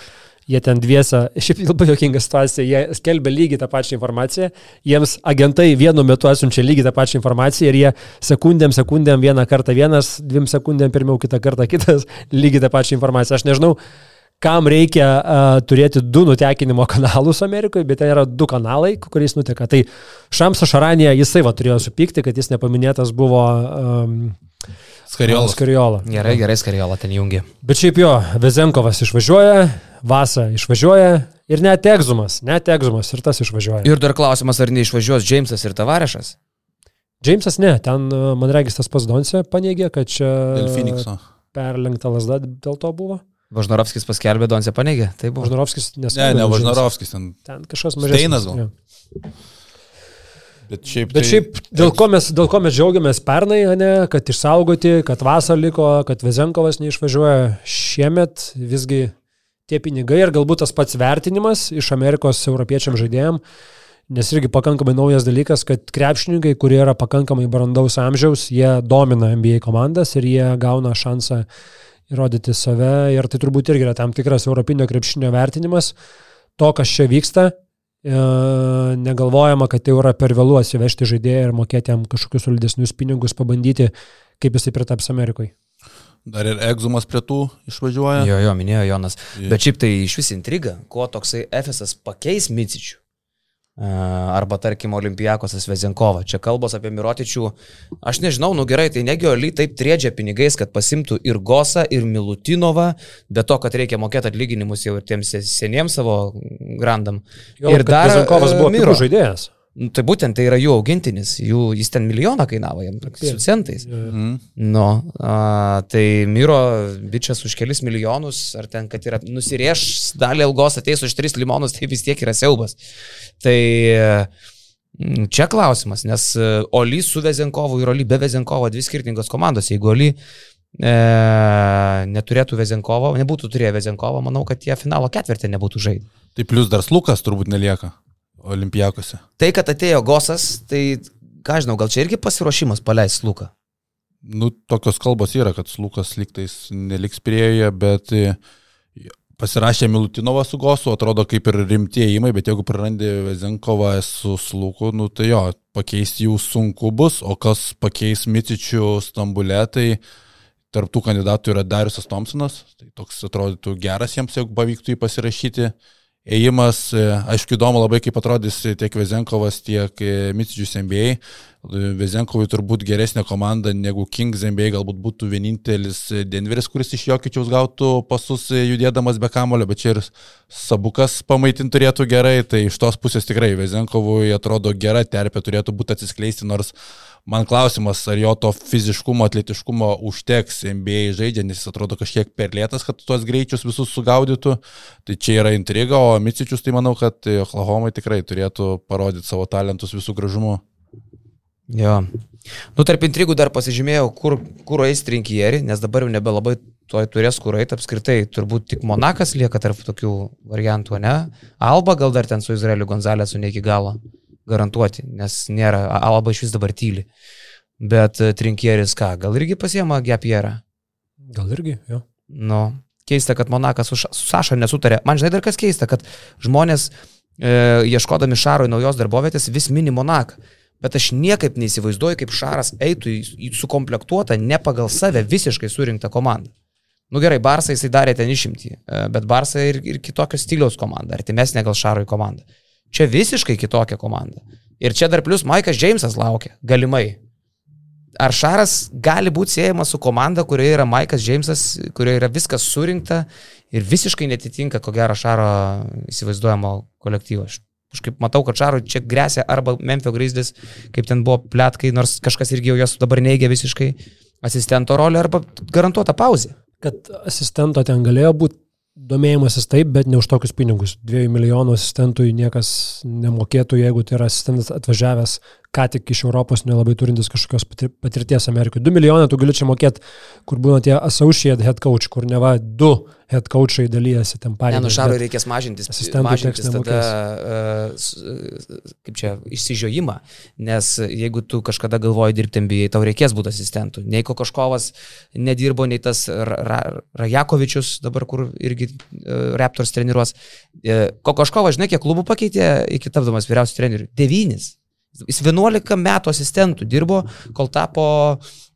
Jie ten dviesa, šiaip labai jokinga situacija, jie skelbia lygiai tą pačią informaciją, jiems agentai vienu metu atsiunčia lygiai tą pačią informaciją ir jie sekundėm, sekundėm vieną kartą vienas, dviem sekundėm pirmiau kitą kartą kitas lygiai tą pačią informaciją. Aš nežinau, kam reikia uh, turėti du nutekinimo kanalus Amerikoje, bet ten yra du kanalai, kuriais nuteka. Tai Šamsa Šaranė, jisai va turėjo supykti, kad jis nepaminėtas buvo um, Skariola. Skariola. Gerai, gerai, Skariola ten jungia. Bet šiaip jo, Vezenkovas išvažiuoja, Vasa išvažiuoja ir net Egzumas, net Egzumas ir tas išvažiuoja. Ir dar klausimas, ar neišvažiuos Džeimsas ir Tavarešas? Džeimsas ne, ten, man regis, tas pats Donsė paneigė, kad čia... Dėl Phoenixo. perlenkta lasda dėl to buvo. Važnarovskis paskelbė, Donce paneigė. Tai buvo. Važnarovskis Ne, neskelbė. ne, žingsnį. Važnarovskis ten. Ten kažkas mažesnis. Steinas gal? Jo. Bet šiaip, Bet šiaip, dėl ko, mes, dėl ko mes džiaugiamės pernai, ne, kad išsaugoti, kad vasarą liko, kad Vezenkovas neišvažiuoja šiemet, visgi tie pinigai ir galbūt tas pats vertinimas iš Amerikos europiečiam žaidėjim, nes irgi pakankamai naujas dalykas, kad krepšininkai, kurie yra pakankamai brandaus amžiaus, jie domina NBA komandas ir jie gauna šansą įrodyti save ir tai turbūt irgi yra tam tikras europinio krepšinio vertinimas to, kas čia vyksta. E, negalvojama, kad tai yra per vėlu atsivežti žaidėją ir mokėti jam kažkokius solidesnius pinigus, pabandyti, kaip jisai pritaps Amerikoje. dar ir egzumas prie tų išvažiuoja. Jo, jo, minėjo Jonas. Jo. Bet šiaip tai iš vis intriga, kuo toksai Efesas pakeis Micičių. Arba, tarkim, Olimpijakosas Vezenkovą. Čia kalbos apie Mirotičių. Aš nežinau, nu gerai, tai negi Oli taip triedžia pinigais, kad pasimtų ir Gosą, ir Milutinovą, be to, kad reikia mokėti atlyginimus jau ir tiems seniems savo grandam. Ir dar Zenkovas e, buvo Miro. žaidėjas. Nu, tai būtent tai yra jų augintinis, jų, jis ten milijoną kainavo, jam su centais. Mhm. Nu, a, tai Miro bičias už kelis milijonus, ar ten, kad yra nusirieš dalį ilgos ateis už 3 limonus, tai vis tiek yra siaubas. Tai mm, čia klausimas, nes e, Oli su Vezenkovu ir Oli be Vezenkovo dvi skirtingos komandos. Jeigu Oli e, neturėtų Vezenkovo, nebūtų turėję Vezenkovo, manau, kad jie finalo ketvirtį nebūtų žaidę. Tai plus dar slukas turbūt nelieka olimpijakose. Tai, kad atėjo Gosas, tai, ką žinau, gal čia irgi pasiruošimas paleis Luką. Nu, tokios kalbos yra, kad slukas liktais neliks priejoje, bet e, pasirašė Milutinovą su Gosu, atrodo kaip ir rimtėjimai, bet jeigu prarandi Vezenkovą su sluku, nu tai jo, pakeisti jų sunku bus, o kas pakeis Micičių Stambulė, tai tarptų kandidatų yra Dariusas Thompsonas, tai toks atrodytų geras jiems, jeigu pavyktų jį pasirašyti. Ėjimas, e, aišku, įdomu labai, kaip atrodys tiek Vezenkovas, tiek e, Micičius NBA. Vezenkovui turbūt geresnė komanda negu Kings NBA, galbūt būtų vienintelis Denveris, kuris iš Jokičiaus gautų pasus e, judėdamas be kamulio, bet čia ir Sabukas pamaitinti turėtų gerai, tai iš tos pusės tikrai Vezenkovui atrodo gera terpė turėtų būti atsiskleisti, nors man klausimas, ar jo to fiziškumo, atletiškumo užteks NBA žaidžia, nes jis atrodo kažkiek per lėtas, kad tuos greičius visus sugaudytų. Tai čia yra intriga, o Micičius tai manau, kad Oklahoma tikrai turėtų parodyti savo talentus visų gražumu. Jo. Nu, tarp intrigų dar pasižymėjau, kur, kur eis trinkieri, nes dabar jau nebelabai toj turės kur eiti apskritai. Turbūt tik Monakas lieka tarp tokių variantų, ne? Alba gal dar ten su Izraeliu Gonzalėsu ne iki galo garantuoti, nes nėra, Alba iš vis dabar tyli. Bet e, trinkieris ką, gal irgi pasiema Gepierą? Gal irgi, jo. Nu, keista, kad Monakas su, su Saša nesutarė. Man žinai dar kas keista, kad žmonės e, ieškodami Šaroj naujos darbovietės vis mini Monaką. Bet aš niekaip neįsivaizduoju, kaip Šaras eitų į, į sukomplektuotą, ne pagal save visiškai surinktą komandą. Nu gerai, Barsą jisai darė ten išimtį, e, bet Barsą ir, ir kitokio stiliaus komanda, artimesnė gal Šarui komanda. Čia visiškai kitokia komanda. Ir čia dar plus Maikas Džeimsas laukia, galimai. Ar Šaras gali būti siejamas su komanda, kurioje yra Maikas Džeimsas, kurioje yra viskas surinkta ir visiškai netitinka, ko gero, Šaro įsivaizduojamo kolektyvo. Aš kažkaip matau, kad Šarui čia grėsia arba Memphis Grizzlies, kaip ten buvo plėtkai, nors kažkas irgi jau jos dabar neigia visiškai asistento rolę, arba garantuota pauzė. Kad asistento ten galėjo būti domėjimasis taip, bet ne už tokius pinigus. Dviejų milijonų asistentui niekas nemokėtų, jeigu tai yra asistentas atvažiavęs ką tik iš Europos, nelabai turintis kažkokios patir- patirties Amerikoje. 2 milijonai tu gali čia mokėti, kur būna tie associate head coach, kur neva du head coachai dalyjasi ten Ne, pareigas. nu Šarui reikės mažintis, mažintis tada, uh, kaip čia, išsižiojimą, nes jeigu tu kažkada galvoji dirbti MBA, tau reikės būti asistentų. Nei Kokoškovas nedirbo, nei tas Ra- Rajakovičius, dabar kur irgi uh, Raptors treniruos. Uh, Kokoškovas, žinai, kiek klubų pakeitė iki tapdamas vyriausiu treneriu? Devynis. Jis 11 metų asistentų dirbo, kol tapo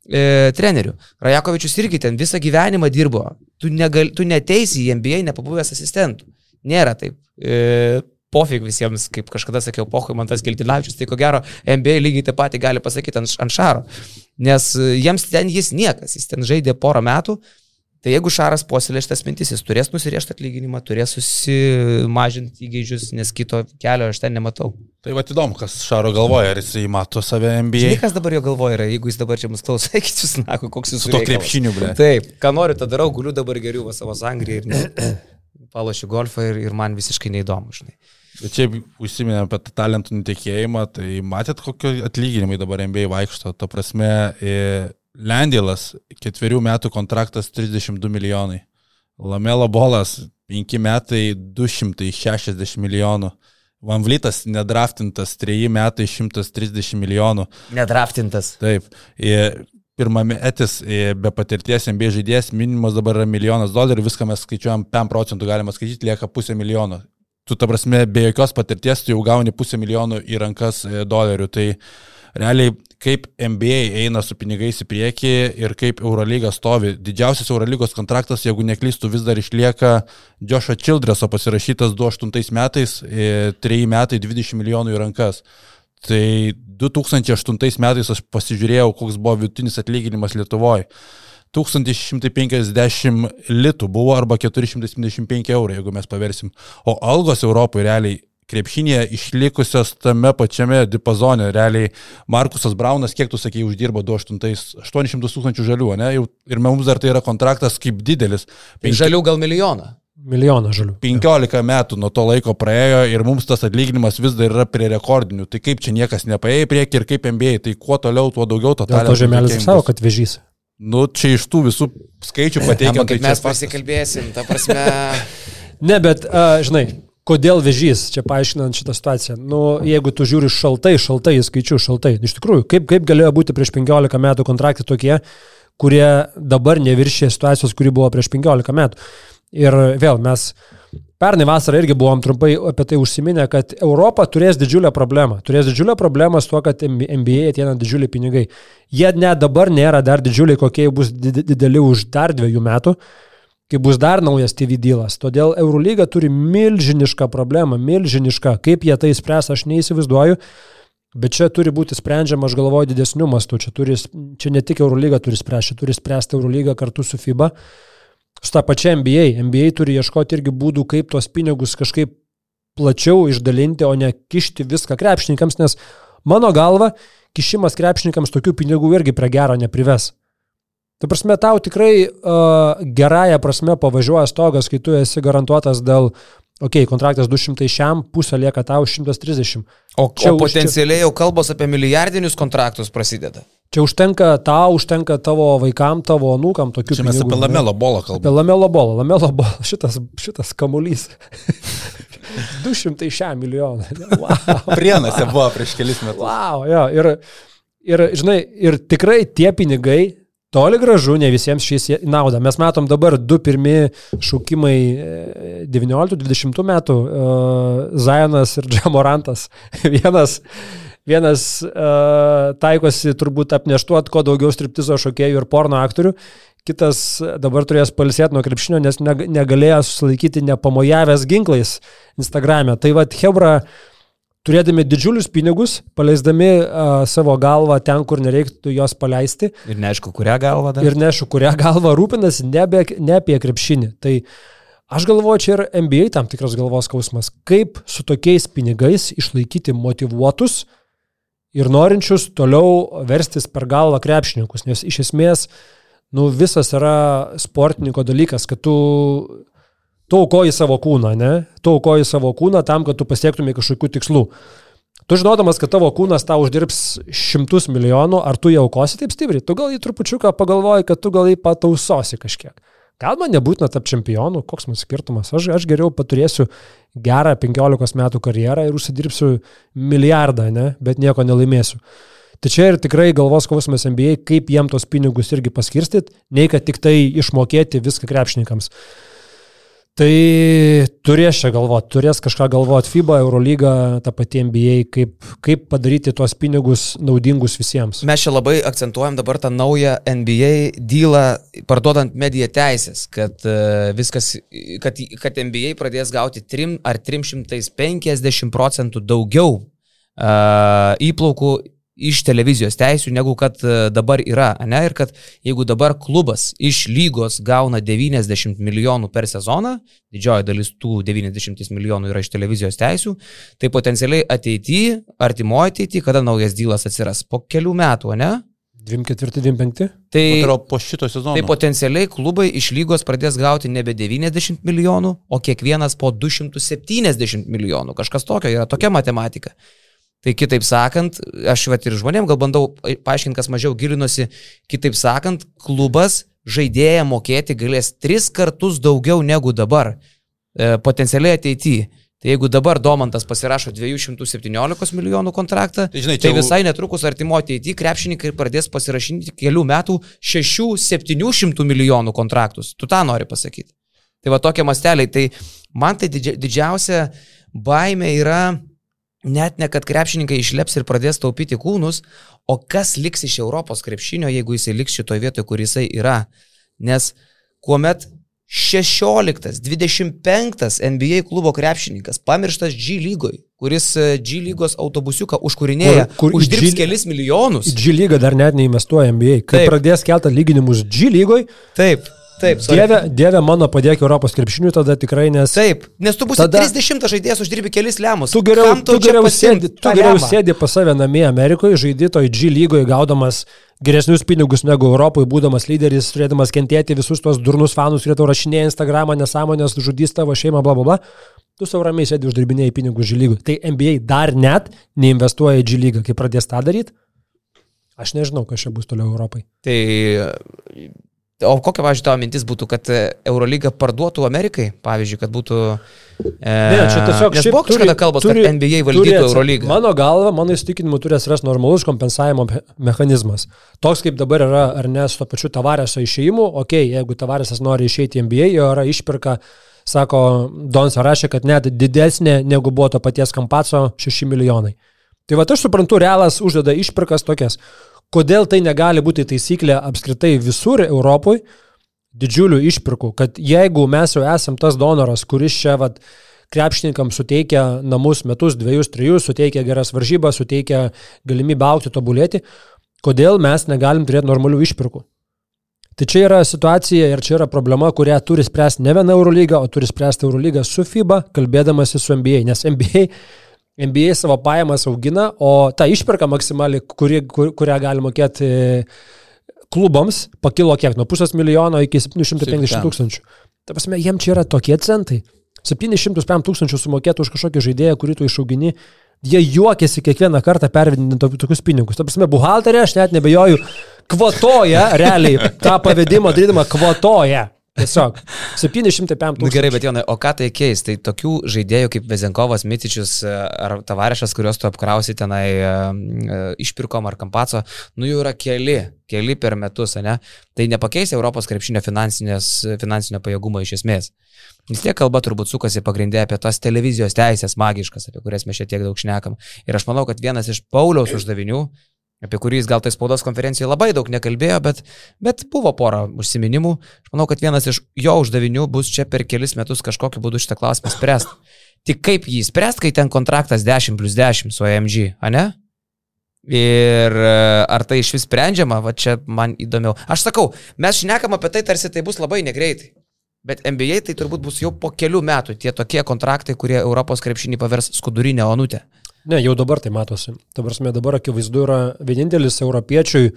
e, treneriu. Rajakovičius irgi ten visą gyvenimą dirbo. Tu, negal, tu neteisi į NBA nepabuvęs asistentų. Nėra taip. E, pofig visiems, kaip kažkada sakiau, pohui man tas Kiltinavičius, tai ko gero NBA lygiai taip pat gali pasakyti ant, ant šaro. Nes e, jiems ten jis niekas, jis ten žaidė porą metų, Tai jeigu Šaras puoselė šitas mintis, jis turės nusiriešti atlyginimą, turės susimažinti įgėdžius, nes kito kelio aš ten nematau. Tai va įdomu, kas Šaro galvoja, ar jisai mato save NBA. Žinai, kas dabar jo galvoja yra, jeigu jis dabar čia mus klauso, eikit jūs, na, koks jūs Su to krepšiniu, ble. Taip, ką noriu, tą darau, guliu dabar geriau va savo sangrį ir ne, palošiu golfą ir, ir man visiškai neįdomu, žinai. Bet čia užsiminėm apie tą talentų nutekėjimą, tai matėt, kokio atlyginimai dabar NBA vaikšto. Ta prasme, e, Lendilas, ketverių metų kontraktas 32 milijonai. Lamelo bolas, 5 metai 260 milijonų. Van Vlytas nedraftintas, 3 metai 130 milijonų. Nedraftintas. Taip. Ir pirmame etis e, be patirties MB žaidėjas minimas dabar yra milijonas dolerių, viską mes skaičiuojam 5 procentų, galima skaityti, lieka pusę milijono. Tu, ta prasme, be jokios patirties, tu jau gauni pusę milijonų į rankas e, dolerių. Tai realiai kaip NBA eina su pinigais į priekį ir kaip Eurolyga stovi. Didžiausias Eurolygos kontraktas, jeigu neklystų, vis dar išlieka Joshua Childreso pasirašytas 2008 metais, 3 metai 20 milijonų į rankas. Tai 2008 metais aš pasižiūrėjau, koks buvo vidutinis atlyginimas Lietuvoje. 1150 litų buvo arba 475 eurų, jeigu mes paversim. O algos Europoje realiai krepšinėje išlikusios tame pačiame dipazone. Realiai Markusas Braunas, kiek tu sakei, uždirbo 2800 tūkstančių žalių, ne? Ir mums dar tai yra kontraktas kaip didelis. Penki... Žalių gal milijoną. Milijoną žalių. 15 metų nuo to laiko praėjo ir mums tas atlyginimas vis dar yra prie rekordinių. Tai kaip čia niekas nepaėjo į priekį ir kaip MBA, tai kuo toliau, tuo daugiau to talento. To žemelis savo, kad vežys. Nu, čia iš tų visų skaičių pateikiam. Tai mes pasikalbėsim, ta prasme. ne, bet, uh, žinai, kodėl vežys, čia paaiškinant šitą situaciją. Nu, jeigu tu žiūri šaltai, šaltai, skaičiu šaltai. Iš tikrųjų, kaip, kaip galėjo būti prieš 15 metų kontraktai tokie, kurie dabar neviršė situacijos, kuri buvo prieš 15 metų. Ir vėl mes pernai vasarą irgi buvom trumpai apie tai užsiminę, kad Europa turės didžiulę problemą. Turės didžiulę problemą su to, kad NBA ateina didžiuliai pinigai. Jie net dabar nėra dar didžiuliai, kokie bus dideli už dar dviejų metų kai bus dar naujas TV dylas. Todėl Eurolyga turi milžinišką problemą, milžinišką. Kaip jie tai spręs, aš neįsivaizduoju. Bet čia turi būti sprendžiama, aš galvoju, didesnių mastų. Čia, turi, čia ne tik Eurolyga turi spręsti, čia turi spręsti Eurolyga kartu su FIBA su tą pačią NBA. NBA turi ieškoti irgi būdų, kaip tuos pinigus kažkaip plačiau išdalinti, o ne kišti viską krepšininkams, nes mano galva, kišimas krepšininkams tokių pinigų irgi prie gero neprives. Ta prasme, tau tikrai uh, gerąją prasme pavažiuoja stogas, kai tu esi garantuotas dėl, okei, okay, kontraktas 200 šiam, pusė lieka tau 130. O, čia o potencialiai jau kalbos apie milijardinius kontraktus prasideda. Čia užtenka tau, užtenka tavo vaikam, tavo anūkam tokių. Čia mes pinigų, apie lamelo bolą kalbame. Apie lamelo bolą, lamelo bolą, šitas, šitas kamuolys. 200 šią milijoną. Wow. Prienose buvo prieš kelis metus. Wow, jo, ir, ir, žinai, ir tikrai tie pinigai Toli gražu, ne visiems šis nauda. Mes matom dabar du pirmi šaukimai 19-20 e, metų uh, - Zajonas ir Džamorantas. Vienas Vienas uh, taikosi turbūt apneštuot kuo daugiau striptizo šokėjų ir porno aktorių, kitas dabar turės palsėti nuo krepšinio, nes negalėjo susilaikyti nepamojavęs ginklais Instagram'e. Tai vad, Hebra, turėdami didžiulius pinigus, paleisdami uh, savo galvą ten, kur nereiktų jos paleisti. Ir neaišku, kurią galvą dar. Ir neaišku, kurią galvą rūpinasi, nebe, ne apie krepšinį. Tai Aš galvoju, čia ir NBA tam tikras galvos skausmas, kaip su tokiais pinigais išlaikyti motivuotus, ir norinčius toliau verstis per galvą krepšininkus, nes iš esmės nu, visas yra sportininko dalykas, kad tu, tu aukoji savo kūną, ne? Tu aukoji savo kūną tam, kad tu pasiektumai kažkokių tikslų. Tu žinodamas, kad tavo kūnas tau uždirbs šimtus milijonų, ar tu jau aukosi taip stipriai, tu gal į trupučiuką pagalvoji, kad tu gal į patausosi kažkiek. Gal man nebūtina tapti čempionu, koks man skirtumas, aš, aš geriau paturėsiu gerą 15 metų karjerą ir užsidirbsiu milijardą, ne? bet nieko nelaimėsiu. Tai čia ir tikrai galvos skausmas NBA, kaip jiem tos pinigus irgi paskirstyti, nei kad tik tai išmokėti viską krepšininkams. Tai turės čia galvoti, turės kažką galvoti FIBA, Eurolyga, ta pati NBA, kaip, kaip padaryti tuos pinigus naudingus visiems. Mes čia labai akcentuojam dabar tą naują NBA dylą, parduodant mediją teisės, kad uh, viskas, kad, kad NBA pradės gauti 3 ar 350 procentų daugiau uh, įplaukų iš televizijos teisių, negu kad e, dabar yra. Ne? Ir kad jeigu dabar klubas iš lygos gauna 90 milijonų per sezoną, didžioji dalis tų 90 milijonų yra iš televizijos teisių, tai potencialiai ateityje, artimoje ateityje, kada naujas dylas atsiras, po kelių metų, ne? 24-25? Tai, Tai po šito sezono. tai potencialiai klubai iš lygos pradės gauti nebe 90 milijonų, o kiekvienas po 270 milijonų. Kažkas tokio yra tokia matematika. Tai kitaip sakant, aš vat ir žmonėm gal bandau paaiškinti, kas mažiau gilinosi, kitaip sakant, klubas žaidėją mokėti galės tris kartus daugiau negu dabar, e, potencialiai ateityje. Tai jeigu dabar Domantas pasirašo 217 milijonų kontraktą, Tai žinai, tai visai netrukus artimo ateityje krepšininkai pradės pasirašinti kelių metų 6-700 milijonų kontraktus. Tu tą nori pasakyti. Tai va tokie masteliai. Tai man tai didžia, didžiausia baime yra net ne, kad krepšininkai išleps ir pradės taupyti kūnus, o kas liks iš Europos krepšinio, jeigu jisai liks šitoje vietoje, kur jisai yra. Nes kuomet 16, 25 NBA klubo krepšininkas, pamirštas G lygoj, kuris e, G lygos autobusiuką užkūrinėja, Kur- kur uždirbs G- kelis milijonus. G lygą dar net neinvestuoja NBA. Kai Taip. pradės keltą lyginimus G lygoj, Taip, taip, sorry. dieve, dieve mano padėk Europos krepšiniui tada tikrai, nes Taip, nes tu būsi Tada- 30 žaidėjas, uždirbi kelis lemus. tu geriau, tu čia geriau, sėdi, tu geriau sėdi pas save namie Amerikoje, žaidži toj G lygoje gaudamas geresnius pinigus negu Europoje, būdamas lyderis, turėdamas kentėti visus tos durnus fanus, kurie tau rašinėja Instagramą, nesąmonės, žudys tavo šeimą, bla bla bla. Tu savo ramiai sėdi uždirbinėjai pinigus G lygui. Tai NBA dar net neinvestuoja į G lygą. Kai pradės tą daryti, aš nežinau, kas čia bus toliau Europai. Tai o kokia, pavyzdžiui, tavo mintis būtų, kad e, Eurolyga parduotų Amerikai, pavyzdžiui, kad būtų... E, Ne, čia tiesiog Nes buvo kažkada kalbos, kad NBA valdytų turi Eurolygą. Mano galva, mano įsitikinimu, turi atsirasti normalus kompensavimo me- mechanizmas. Toks kaip dabar yra, ar ne, su to pačiu tavarėso išėjimu, okei, okay, jeigu tavarėsas nori išeiti į NBA, jo yra išpirka, sako, Dons rašė, kad net didesnė negu buvo to paties kampaco 6 milijonai. Tai va, aš suprantu, realas uždeda išpirkas tokias. Kodėl tai negali būti taisyklė apskritai visur Europoje, didžiulių išpirkų, kad jeigu mes jau esam tas donoras, kuris čia vat, krepšininkams suteikia namus metus, dviejus, trijus, suteikia geras varžybas, suteikia galimybę aukti, tobulėti, kodėl mes negalim turėti normalių išpirkų? Tai čia yra situacija ir čia yra problema, kurią turi spręsti ne viena Eurolyga, o turi spręsti Eurolyga su FIBA, kalbėdamasi su NBA, nes NBA, NBA savo pajamas augina, o ta išperka maksimaliai, kuri, kur, kurią galima mokėti e, klubams, pakilo kiek, nuo pusės milijono iki 750 tūkstančių. Ta prasme, jiem čia yra tokie centai. 705 tūkstančių sumokėtų už kažkokį žaidėją, kurį tu išaugini, jie juokiasi kiekvieną kartą pervedinti to- tokius pinigus. Ta prasme, buhalterė, aš net nebejoju, kvatoja, realiai, tą pavedimą darydama kvatoja. Tiesiog 705 Na tūkstančių. gerai, bet Jonai, o ką tai keis? Tai tokių žaidėjų kaip Vezenkovas, Mitičius e, ar Tavarešas, kuriuos tu apkrausi tenai e, e, išpirkom ar kampaco, nu jų yra keli, keli per metus, ne? Tai nepakeis Europos krepšinio finansinio pajėgumo iš esmės. Vis tiek kalba turbūt sukasi pagrindė apie tas televizijos teisės magiškas, apie kurias mes šiek tiek daug šnekam. Ir aš manau, kad vienas iš Pauliaus uždavinių, apie kurį jis gal tai spaudos konferencijoje labai daug nekalbėjo, bet, bet buvo pora užsiminimų. Aš manau, kad vienas iš jo uždavinių bus čia per kelis metus kažkokiu būdu šitą klausimą spręsti. Tik kaip jį spręsti, kai ten kontraktas 10 plus 10 su AMG, a ne? Ir e, ar tai iš vis sprendžiama, va čia man įdomiau. Aš sakau, mes šnekam apie tai, tarsi tai bus labai negreitai. Bet NBA tai turbūt bus jau po kelių metų tie tokie kontraktai, kurie Europos krepšinį pavers skudurinę onutę. Ne, jau dabar tai matosi. Ta prasme, dabar akivaizdu yra vienintelis europiečiui uh,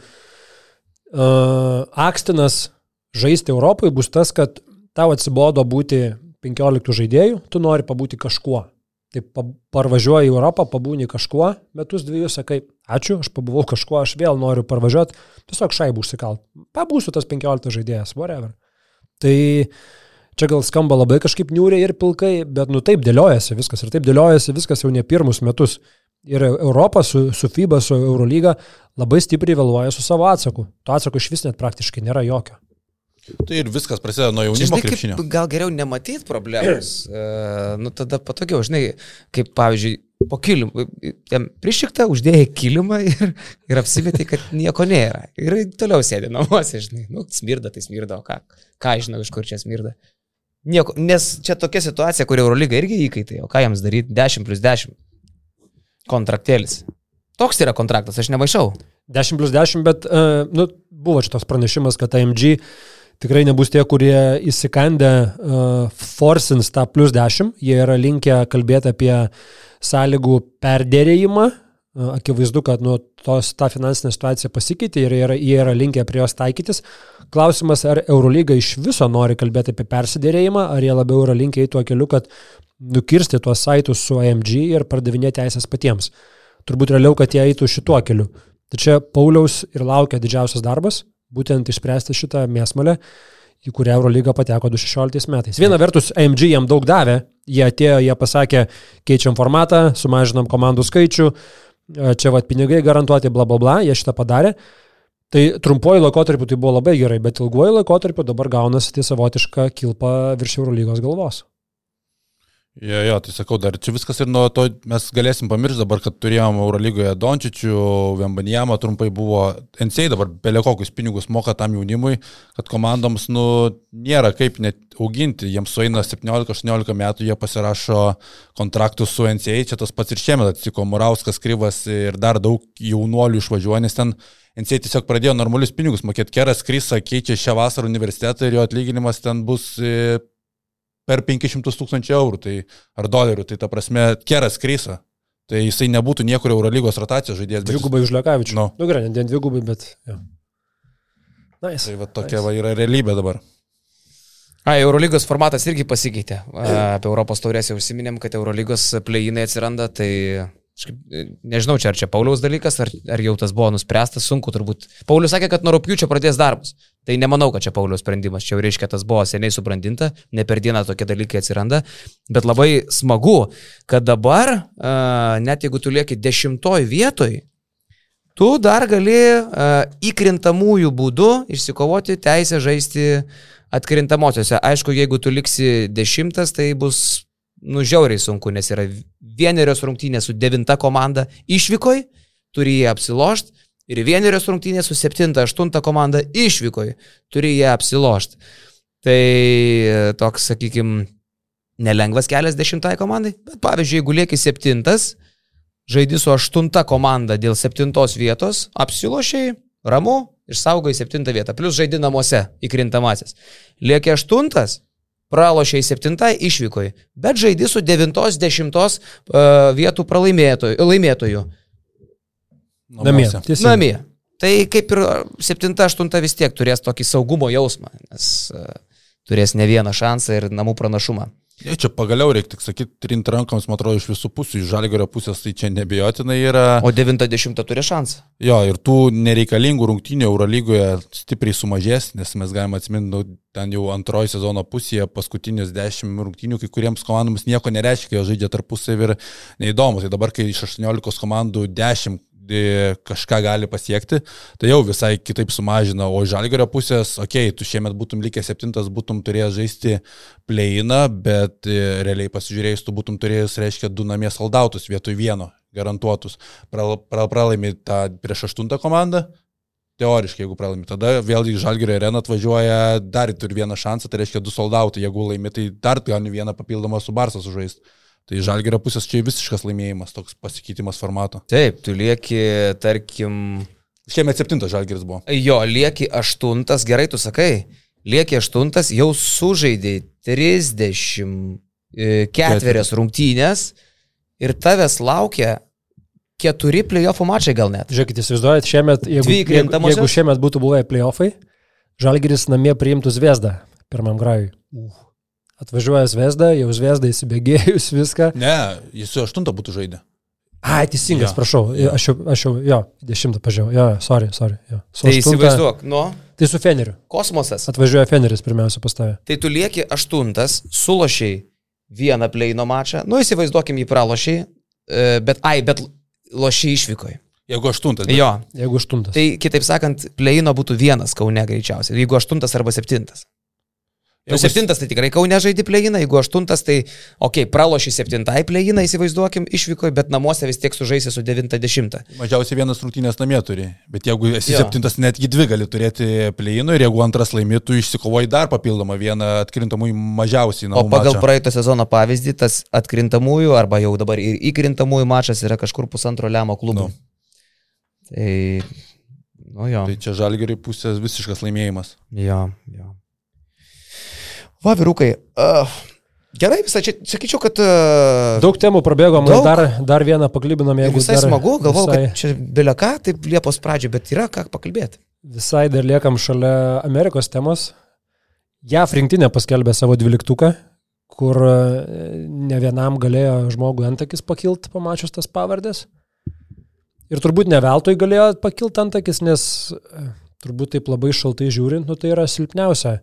akstinas žaisti Europai bus tas, kad tau atsibodo būti 15 žaidėjų, tu nori pabūti kažkuo. Tai pa- parvažiuoji į Europą, pabūni kažkuo, metus dviejus sakai, ačiū, aš pabuvau kažkuo, aš vėl noriu parvažiuoti, tiesiog šaibų užsikalt. Pabūsiu tas 15 žaidėjas, whatever. Tai čia gal skamba labai kažkaip niūriai ir pilkai, bet nu taip dėliojasi viskas ir taip dėliojasi viskas jau ne pirmus metus. Ir Europa su, su FIBA, su Eurolyga labai stipriai vėluoja su savo atsaku. To atsako iš vis net praktiškai nėra jokio. Tai ir viskas prasideda nuo jaunimo krepšinio. gal geriau nematyti problemos. Uh, nu tada patogiau, žinai, kaip pavyzdžiui, po kilimu, jam prišikta, uždėjai kilimą ir, ir apsimetė, kad nieko nėra. Ir toliau sėdi namuose, žinai, nu, smirda, tai smirda, o ką, ką žinau, iš kur čia smirda. Nieko, nes čia tokia situacija, kur Eurolyga irgi įkaitai, o ką jiems daryti 10 plus 10 kontraktėlis. Toks yra kontraktas, aš nemaišau. 10 plus 10, bet uh, nu, buvo toks pranešimas, kad AMG tikrai nebus tie, kurie įsikandę uh, forcins tą plus 10, jie yra linkę kalbėti apie sąlygų perdėrėjimą. Akivaizdu, kad nu, tos, ta finansinė situacija pasikeitė ir jie yra, jie yra linkę prie jos taikytis. Klausimas, ar Eurolyga iš viso nori kalbėti apie persidėrėjimą, ar jie labiau yra linkę į tuo keliu, kad nukirsti tuos saitus su AMG ir pardavinėti teisės patiems. Turbūt realiau, kad jie eitų šituo keliu. Tačiau Pauliaus ir laukia didžiausias darbas būtent išspręsti šitą mėsmalę, į kurią Eurolyga pateko 2016 metais. Viena vertus, AMG jam daug davė, jie atėjo, jie pasakė, keičiam formatą, sumažinam komandų skaičių, čia vad pinigai garantuoti, bla bla bla, jie šitą padarė. Tai trumpuoju laikotarpiu tai buvo labai gerai, bet ilguoju laikotarpiu dabar gaunasi tai savotiška kilpa virš Eurolygos galvos. Jo, jo, tai sakau, dar čia viskas ir nuo to mes galėsim pamiršti dabar, kad turėjom Eurolygoje Dončičių, Vembanijamą, trumpai buvo NCA dabar belė kokius pinigus moka tam jaunimui, kad komandoms, nu, nėra kaip net auginti, jiems sueina 17-18 metų, jie pasirašo kontraktus su NCA, čia tas pats ir šiemet atsitiko, Murauskas, Kryvas ir dar daug jaunuolių išvažiuoja, nes ten NCA tiesiog pradėjo normalius pinigus mokėti, Keras Krisa keičia šią vasarą universitetą ir jo atlyginimas ten bus e, per 500 tūkstančių eurų tai, ar dolerių, tai ta prasme, keras krysa. Tai jisai nebūtų niekur Eurolygos rotacijos žaidėjas. Dvigubai už Lekavičių. No. Nu gerai, ne dvigubai, bet... Ja. Nice. Tai va tokia nice. va yra realybė dabar. A, Eurolygos formatas irgi pasikeitė. Apie Europos taurės jau užsiminėm, kad Eurolygos pleinai atsiranda, tai nežinau, čia ar čia Pauliaus dalykas, ar, ar jau tas buvo nuspręstas, sunku turbūt. Paulius sakė, kad nuo rūpiučio pradės darbus. Tai nemanau, kad čia Pauliaus sprendimas, čia jau reiškia, tas buvo seniai subrandinta, ne per dieną tokie dalykai atsiranda, bet labai smagu, kad dabar, uh, net jeigu tu lieki dešimtoj vietoj, tu dar gali uh, įkrintamųjų būdų išsikovoti teisę žaisti atkrintamosiose. Aišku, jeigu tu liksi dešimtas, tai bus nužiauriai sunku, nes yra vienerios rungtynės su devinta komanda išvykoj, turi jie apsilošti, ir vienerios rungtynės su septinta, aštunta komanda išvykoj, turi jie apsilošti. Tai toks, sakykime, nelengvas kelias dešimtai komandai, bet pavyzdžiui, jeigu lieki septintas, žaidži su aštunta komanda dėl septintos vietos, apsilošiai, ramu, išsaugai septintą vietą, plus žaidži namuose įkrintamasis. Lieki aštuntas, pralošė į septintą išvykoj, bet žaidži su devintos, dešimtos uh, vietų laimėtojų. Namie. Namie. Tai kaip ir septinta, aštunta vis tiek turės tokį saugumo jausmą, nes uh, turės ne vieną šansą ir namų pranašumą. Ja, čia pagaliau reikia tik sakyti, trint rankoms, man atrodo, iš visų pusių, iš žalgerio pusės tai čia nebejotinai yra. O 90 turi šansą. Jo, ir tų nereikalingų rungtynių Eurolygoje stipriai sumažės, nes mes galime atsiminti, nu, ten jau antroji sezono pusėje, paskutinius 10 rungtynių, kai kuriems komandoms nieko nereiškia, jie žaidžia tarpusavį ir neįdomu. Tai dabar, kai iš 18 komandų 10 kažką gali pasiekti, tai jau visai kitaip sumažina. O žalgerio pusės, okei, okay, tu šiemet būtum likęs septintas, būtum turėjęs žaisti pleiną, bet e, realiai pasižiūrėjus, tu būtum turėjęs, reiškia, du namie saldautus vietoj vieno, garantuotus. Pral, pral, pralaimi tą prieš aštuntą komandą, teoriškai, jeigu pralaimi. Tada vėlgi Žalgirio arena atvažiuoja, dar turi vieną šansą, tai reiškia du soldautai, jeigu laimi, tai dar gauni vieną papildomą su Barsas sužaisti. Tai žalgerio pusės čia visiškas laimėjimas, toks pasikeitimas formato. Taip, tu lieki, tarkim. Šiemet septintas žalgeris buvo. Jo, lieki aštuntas, gerai tu sakai, lieki aštuntas, jau sužaidai 34 e, rungtynės ir tavęs laukia keturi playoffų mačai gal net. Žiūrėkit, įsivaizduojat, šiemet, jeigu, jeigu, jeigu šiemet būtų buvę playoffai, žalgeris namie priimtų zviesdą pirmam grajui. Uh. Atvažiuoja Zvezda, jau Zvezda įsibėgėjus viską. Ne, jis su aštuntą būtų žaidę. Ai, teisingas, ja. prašau. Ja. Aš, jau, aš jau, jo, dešimtą pažiūrėjau. Jo, sorry, sorry. Jo. Su tai aštunta, įsivaizduok, nu. Tai su Feneriu. Kosmosas. Atvažiuoja Feneris pirmiausia pas tave. Tai tu lieki aštuntas, sulošiai vieną pleino mačą, nu įsivaizduokim jį pralošiai, e, bet, ai, bet lošiai išvykoje. Jeigu aštuntas. Bet... Jo. Jeigu aštuntas. Tai kitaip sakant, pleino būtų vienas kaune greičiausiai. Jeigu aštuntas arba septintas. Nu, septintas tai tikrai kaunė žaidži plėjiną, jeigu aštuntas tai, okei, okay, praloši septintai plėjiną, įsivaizduokim, išvyko, bet namuose vis tiek sužaisi su devinta dešimta. Mažiausiai vienas rungtynės namie turi, bet jeigu esi jo. septintas, netgi dvi gali turėti plėjinų ir jeigu antras laimėtų, išsikovoji dar papildomą vieną atkrintamųjų mažiausiai. O pagal mačą. praeitą sezono pavyzdį, tas atkrintamųjų arba jau dabar ir įkrintamųjų mačas yra kažkur pusantro lemo klubo. Nu. Tai, nu jo. Tai čia žalgeriai pusės visiškas laimėjimas. Jo, jo. Va, vyrukai. Uh, gerai, visai čia, sakyčiau, kad... Uh, Daug temų prabėgom, Daug. dar, dar vieną paklibinam, jeigu visai dar smagu, galvoju, visai, kad čia belia ką, taip Liepos pradžio, bet yra ką pakalbėti. visai dar liekam šalia Amerikos temos. JAF rinktinė paskelbė savo dvyliktuką, kur e, ne vienam galėjo žmogui antakis pakilti, pamačius tas pavardės. Ir turbūt ne veltui galėjo pakilti antakis, nes e, turbūt taip labai šaltai žiūrint, nu tai yra silpniausia.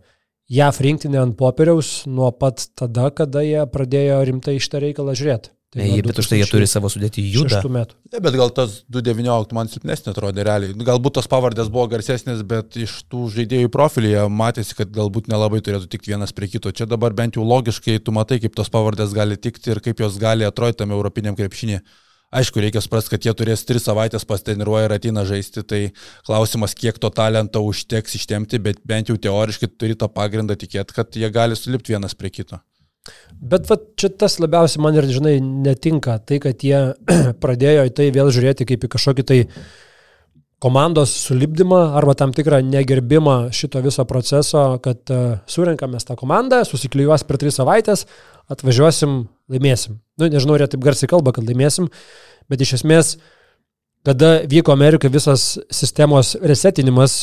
JAF rinktinė ant popieriaus nuo pat tada, kada jie pradėjo rimtai šitą reikalą žiūrėti. Tai nuo Bet už tai jie turi savo sudėti judą. 2006 metų. Ne, bet gal tas 2.19 man silpnesnė atrodė realiai. Galbūt tos pavardės buvo garsesnės, bet iš tų žaidėjų profilyje matėsi, kad galbūt nelabai turėtų tikti vienas prie kito. Čia dabar bent jau logiškai tu matai, kaip tos pavardės gali tikti ir kaip jos gali atrodyti tame europiniam krepšinėje. Aišku, reikia suprasti, kad jie turės tris savaitės pastreniruoja ir ateina žaisti, tai klausimas, kiek to talento užteks ištemti, bet bent jau teoriškai turi tą pagrindą tikėti, kad jie gali sulipti vienas prie kito. Bet va, čia tas labiausiai man ir, žinai, netinka. Tai, kad jie pradėjo į tai vėl žiūrėti kaip į kažkokį tai komandos sulibdymą arba tam tikrą negerbimą šito viso proceso, kad uh, surinkame tą komandą, susiklijuos per tris savaitės, atvažiuosim, laimėsim. Nu, nežinau, ar jie taip garsiai kalba, kad laimėsim, bet iš esmės, kada vyko Amerikai visas sistemos resetinimas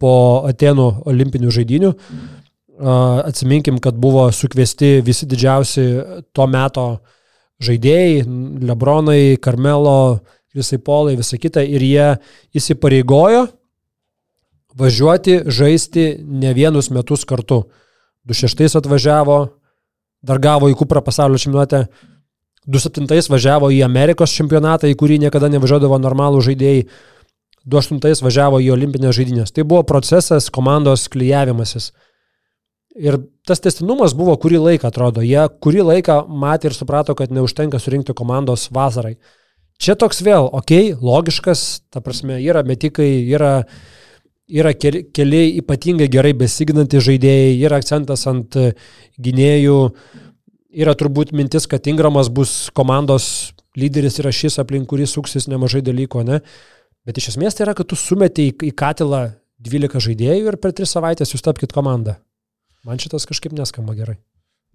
po Atenų olimpinių žaidinių, atsiminkim, kad buvo sukviesti visi didžiausi to meto žaidėjai, Lebronai, Karmelo, Krisai Polai, visa kita, ir jie įsipareigojo važiuoti, žaisti ne vienus metus kartu. 26 atvažiavo, dar gavo į Kuprą pasaulio čempionatę, 27 važiavo į Amerikos čempionatą, į kurį niekada nevažiuodavo normalų žaidėjai, 28 važiavo į olimpinės žaidynės. Tai buvo procesas, komandos klyjavimasis. Ir tas testinumas buvo kurį laiką, atrodo. Jie kurį laiką matė ir suprato, kad neužtenka surinkti komandos vasarai. Čia toks vėl, okei, okay, logiškas, ta prasme, yra metikai, yra, yra keli, ypatingai gerai besiginantys žaidėjai, yra akcentas ant e, gynėjų, yra turbūt mintis, kad Ingramas bus komandos lyderis ir šis aplink kurį suksis nemažai dalykų, ne? Bet iš esmės tai yra, kad tu sumeti į, į katilą 12 žaidėjų ir per 3 savaitės jūs tapkite komandą. Man šitas kažkaip neskamba gerai.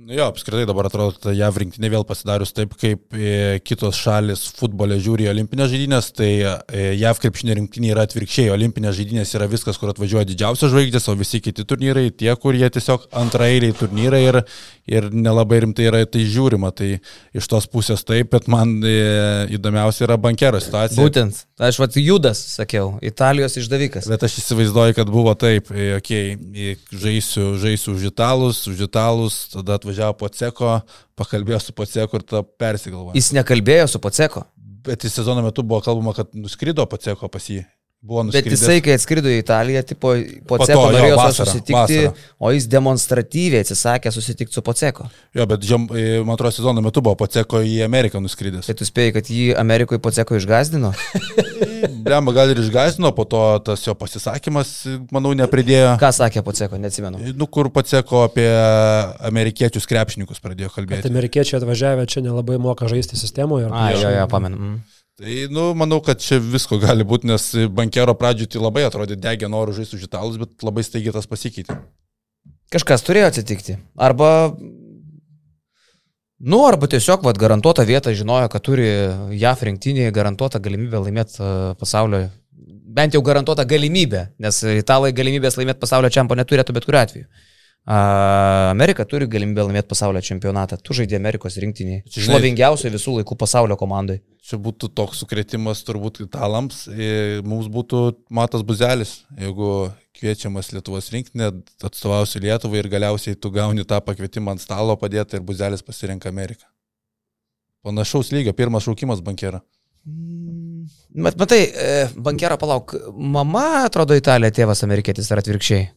Nu jo, apskritai dabar atrodo, kad JAV rinktinė vėl pasidarius taip, kaip e, kitos šalis futbole žiūri olimpinės žaidynės, tai e, JAV krepšinio rinktinė yra atvirkščiai, olimpinės žaidynės yra viskas, kur atvažiuoja didžiausios žvaigždės, o visi kiti turnyrai, tie, kur jie tiesiog antraeiliai turnyrai ir, ir nelabai rimtai yra tai žiūrima. Tai iš tos pusės taip, bet man e, įdomiausia yra bankero situacija. Būtent. Aš vad Judas, sakiau, Italijos išdavikas. Bet aš įsivaizduoju, kad buvo taip, okei, okay, žaisiu, žaisiu už italus, už italus, tada atvažiavo Poceko, pakalbėjo su Poceko ir tada persigalvojo. Jis nekalbėjo su Poceko. Bet į sezono metu buvo kalbama, kad nuskrido Poceko pas jį. Buvo Bet nuskridęs. jisai, kai atskrido į Italiją, tipo, Po Poceko jo, norėjo vasarą, susitikti, vasarą. o jis demonstratyviai atsisakė susitikti su Poceko. Jo, bet žem, e, man atrodo, sezono metu buvo Poceko į Ameriką nuskridęs. Tai tu spėjai, kad jį Amerikoje Poceko išgazdino? Lemba gal ir išgazdino, po to tas jo pasisakymas, manau, nepridėjo. Ką sakė Poceko, neatsimenu. Nu, kur Poceko apie amerikiečius krepšininkus pradėjo Kad kalbėti. amerikiečiai atvažiavę čia nelabai moka žaisti sistemoje. ir A, jo, jo, pamenu. Mm. Tai, nu, manau, kad čia visko gali būti, nes bankero pradžių tai labai atrodė degė norų žaisti už italus, bet labai staigiai tas pasikeitė. Kažkas turėjo atsitikti. Arba, nu, arba tiesiog, vad, garantuotą vietą žinojo, kad turi JAF rinktinėje garantuotą galimybę laimėti uh, pasaulio, bent jau garantuotą galimybę, nes italai galimybės laimėti pasaulio čempionatą neturėtų bet kuriu atveju. Amerika turi galimybę laimėti pasaulio čempionatą. Tu žaidži Amerikos žinai- Šlovingiausio visų laikų pasaulio komandai. Čia būtų toks sukretimas turbūt italams, mums būtų Matas Buzelis, jeigu kviečiamas Lietuvos rinkinė, atstovausi Lietuvai ir galiausiai tu gauni tą pakvietimą ant stalo padėti ir Buzelis pasirenka Ameriką. Panašaus lygio, pirmas šaukimas bankero. Bet matai, e, bankero palauk, mama atrodo Italija, tėvas amerikietis ar atvirkščiai.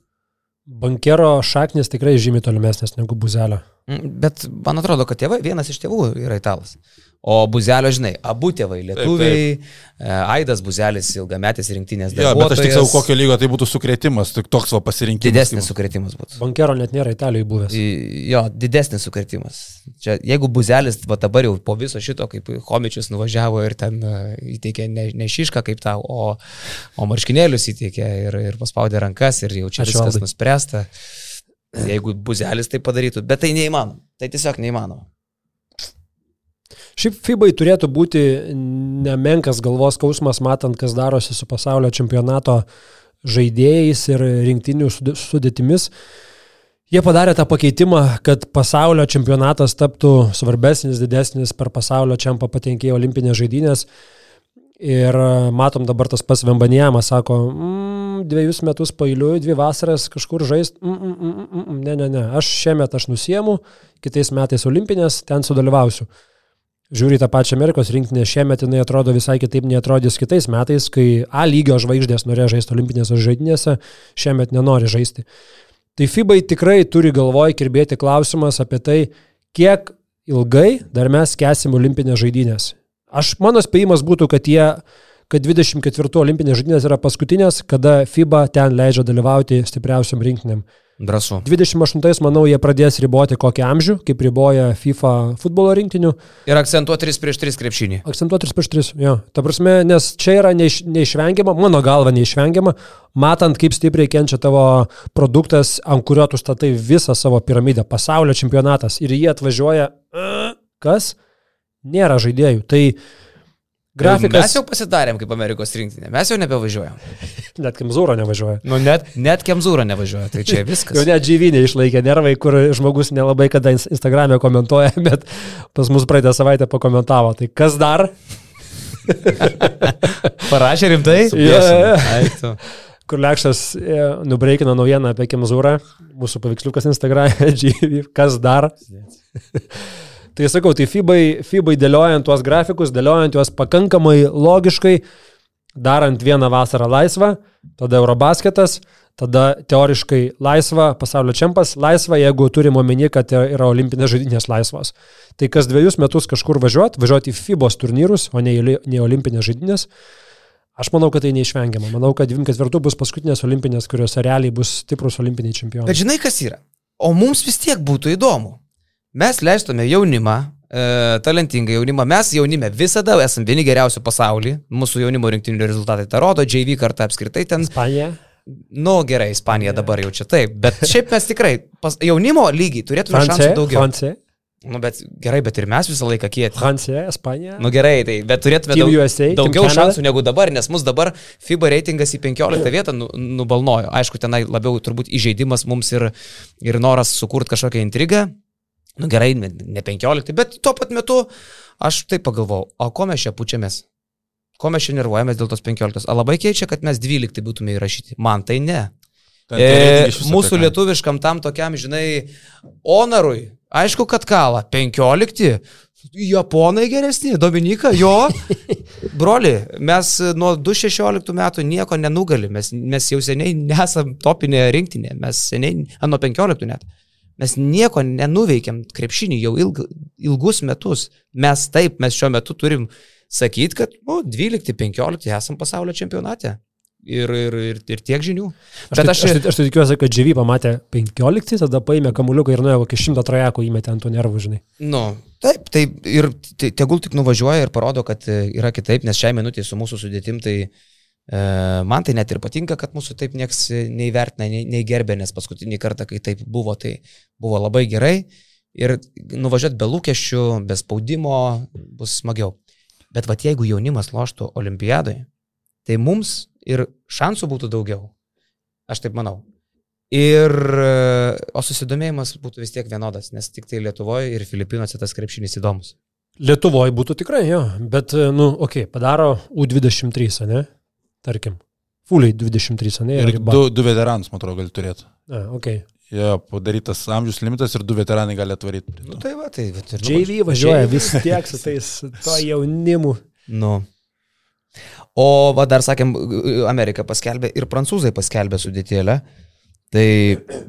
Bankero šaknis tikrai žymiai tolimesnės negu buzelio. Mm, Bet man atrodo, kad tėvai, vienas iš tėvų yra italas. O Buzelio, žinai, abu tėvai lietuviai, taip, taip. Aidas Buzelis ilgametis rinktinės dalyvis. Ja, bet aš tik savo kokio lygio tai būtų sukretimas, tik toks va pasirinkimas. Didesnis sukretimas būtų. Bankero net nėra Italijoje buvęs. Jo, didesnis sukretimas. Čia, jeigu Buzelis va dabar jau po viso šito, kaip Homičius nuvažiavo ir ten įteikė ne, ne Šišką kaip tau, o, o marškinėlius įteikė ir, ir paspaudė rankas ir jau čia Aš viskas valdai. nuspręsta. Jeigu Buzelis tai padarytų, bet tai neįmanoma. Tai tiesiog neįmanoma. Šiaip FIBA turėtų būti nemenkas galvos skausmas, matant, kas darosi su pasaulio čempionato žaidėjais ir rinktinių sudėtimis. Jie padarė tą pakeitimą, kad pasaulio čempionatas taptų svarbesnis, didesnis per pasaulio čempą patenkėjo olimpinės žaidynės. Ir matom dabar tas pas Vembanijamas sako, mm, dviejus metus pailiui, dvi vasaras kažkur žaist, mm, mm, mm, mm, ne, ne, ne, aš šiemet aš nusiemu, kitais metais olimpinės, ten sudalyvausiu žiūri tą pačią Amerikos rinktinę, šiemet jinai atrodo visai kitaip neatrodys kitais metais, kai A lygio žvaigždės norėjo žaisti olimpinėse žaidynėse, šiemet nenori žaisti. Tai FIBA tikrai turi galvoj kirbėti klausimas apie tai, kiek ilgai dar mes kesim olimpinės žaidynės. Aš, mano spėjimas būtų, kad jie kad 24 olimpinės žaidynės yra paskutinės, kada FIBA ten leidžia dalyvauti stipriausiam rinktiniam. Drąsu. 28, manau, jie pradės riboti kokį amžių, kaip riboja FIFA futbolo rinktinių. Ir akcentuoti 3 prieš 3 krepšinį. Akcentuoti 3 prieš 3, jo. Ta prasme, nes čia yra neiš, neišvengiama, mano galva neišvengiama, matant, kaip stipriai kenčia tavo produktas, ant kurio tu statai visą savo piramidę, pasaulio čempionatas. Ir jie atvažiuoja, kas? Nėra žaidėjų. Tai Grafikas. Mes jau pasidarėm kaip Amerikos rinktinė, mes jau nebevažiuojam. net Kemzūro nevažiuoja. Nu, net, net Kemzūro nevažiuoja, tai čia viskas. jau net džyvinė išlaikė nervai, kur žmogus nelabai kada Instagram'e komentuoja, bet pas mus praeitą savaitę pakomentavo. Tai kas dar? Parašė rimtai? Yeah. Kur Lekšas e, nubreikino naujieną apie Kemzūrą, mūsų paveiksliukas Instagram'e, kas dar? Tai sakau, tai FIBai, FIBai dėliojant tuos grafikus, dėliojant juos pakankamai logiškai, darant vieną vasarą laisvą, tada Eurobasketas, tada teoriškai laisva, pasaulio čempas laisva, jeigu turim omeny, kad yra olimpinės žaidynės laisvos. Tai kas dviejus metus kažkur važiuoti, važiuoti į FIBOS turnyrus, o ne į olimpinės žaidynės. Aš manau, kad tai neišvengiama. Manau, kad 24 bus paskutinės olimpinės, kuriuose realiai bus stiprus olimpiniai čempionai. Bet žinai, kas yra? O mums vis tiek būtų įdomu. Mes leistume jaunimą, e, talentingą jaunimą. Mes jaunime visada esame vieni geriausių pasaulyje. Mūsų jaunimo rinktinių rezultatai tą rodo, JV kartą apskritai ten. Ispanija. Nu gerai, Ispanija yeah. dabar jau čia taip, bet šiaip mes tikrai pas, jaunimo lygiai turėtume šansų daugiau. Francija. Nu, bet gerai, bet ir mes visą laiką kieti. Francija, Ispanija. Nu gerai, tai bet turėtume daug, USA, daugiau šansų negu dabar, nes mus dabar FIBA reitingas į 15 vietą nu, nubalnojo. Aišku, tenai labiau turbūt įžeidimas mums ir, ir noras sukurti kažkokią intrigą, Nu gerai, ne 15, bet tuo pat metu aš taip pagalvojau, o ko mes čia pučiamės? Ko mes čia nervuojamės dėl tos 15? Ar labai keičia, kad mes 12 būtume įrašyti? Man tai ne. Tai e, mūsų lietuviškam tam tokiam, žinai, honorui, aišku, kad kala, 15, Japonai geresni, Dominika, jo. Broli, mes nuo 2016 metų nieko nenugalim, mes, mes jau seniai nesam topinė rinktinė, mes seniai, nuo 15 net. Mes nieko nenuveikėm krepšinį jau ilg, ilgus metus. Mes taip, mes šiuo metu turim sakyti, kad nu, 12-15 esam pasaulio čempionate. Ir, ir, ir, ir tiek žinių. Aš, Bet aš, aš, aš, aš tikiuosi, kad Dživy pamatė 15, tada paėmė kamuliuką ir nuėjo kokį šimtą trajekų įmetė ant tų nervų, žinai. Nu, taip, tai ir tegul tik nuvažiuoja ir parodo, kad yra kitaip, nes šiai minutė su mūsų sudėtim tai uh, E, man tai net ir patinka, kad mūsų taip nieks neįvertina, nei, nei gerbė, nes paskutinį kartą, kai taip buvo, tai buvo labai gerai. Ir nuvažiuoti be lūkesčių, be spaudimo bus smagiau. Bet vad jeigu jaunimas loštų olimpiadai, tai mums ir šansų būtų daugiau. Aš taip manau. Ir, o susidomėjimas būtų vis tiek vienodas, nes tik tai Lietuvoje ir Filipinuose tas krepšinis įdomus. Lietuvoje būtų tikrai, jo, bet, nu, okei, okay, padaro U23, ne? Tarkim. Fuliai 23, ne? Ir du, du veteranus, man atrodo, gali turėti. A, ok. Jo, padarytas amžius limitas ir du veteranai gali atvaryti. Nu, tai va, tai va. JV važiuoja vis tiek su tais to jaunimu. Nu. O va, dar sakėm, Amerika paskelbė ir prancūzai paskelbė sudėtėlę. Tai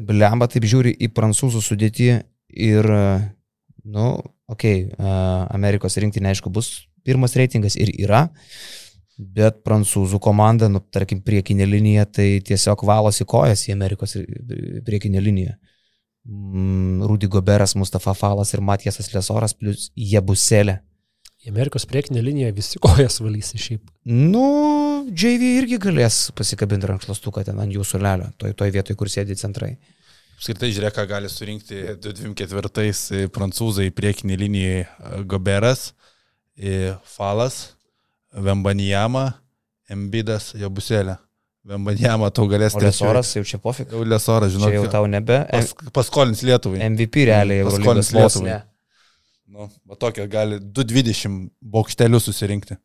blemba taip žiūri į prancūzų sudėtį ir nu, okei, okay, Amerikos rinktinė, aišku, bus pirmas reitingas ir yra, bet prancūzų komanda, nu, tarkim, priekinė linija, tai tiesiog valosi kojas į Amerikos priekinę liniją. Mm, Rudy Goberas, Mustafa Falas ir Matijasas Lesoras, plus Jebuselė. Į Amerikos priekinę liniją visi kojas valysi šiaip. Nu, JV irgi galės pasikabinti rankšluostuką ten ant jūsų lelio, toj, toj vietoj, kur sėdi centrai. Apskritai žiūrėk, ką gali surinkti 24 prancūzai priekinį liniją Goberas, Falas, Vembanijama, Embidas, Jabuselė. Vembanijama tau galės tiesiog. Lesoras jau čia pofik. Jau Lesoras, žinau. Jau tau nebe. Pas, paskolins Lietuvai. MVP realiai jau paskolins Lietuvai. Nu, va tokia gali 220 bokštelių susirinkti.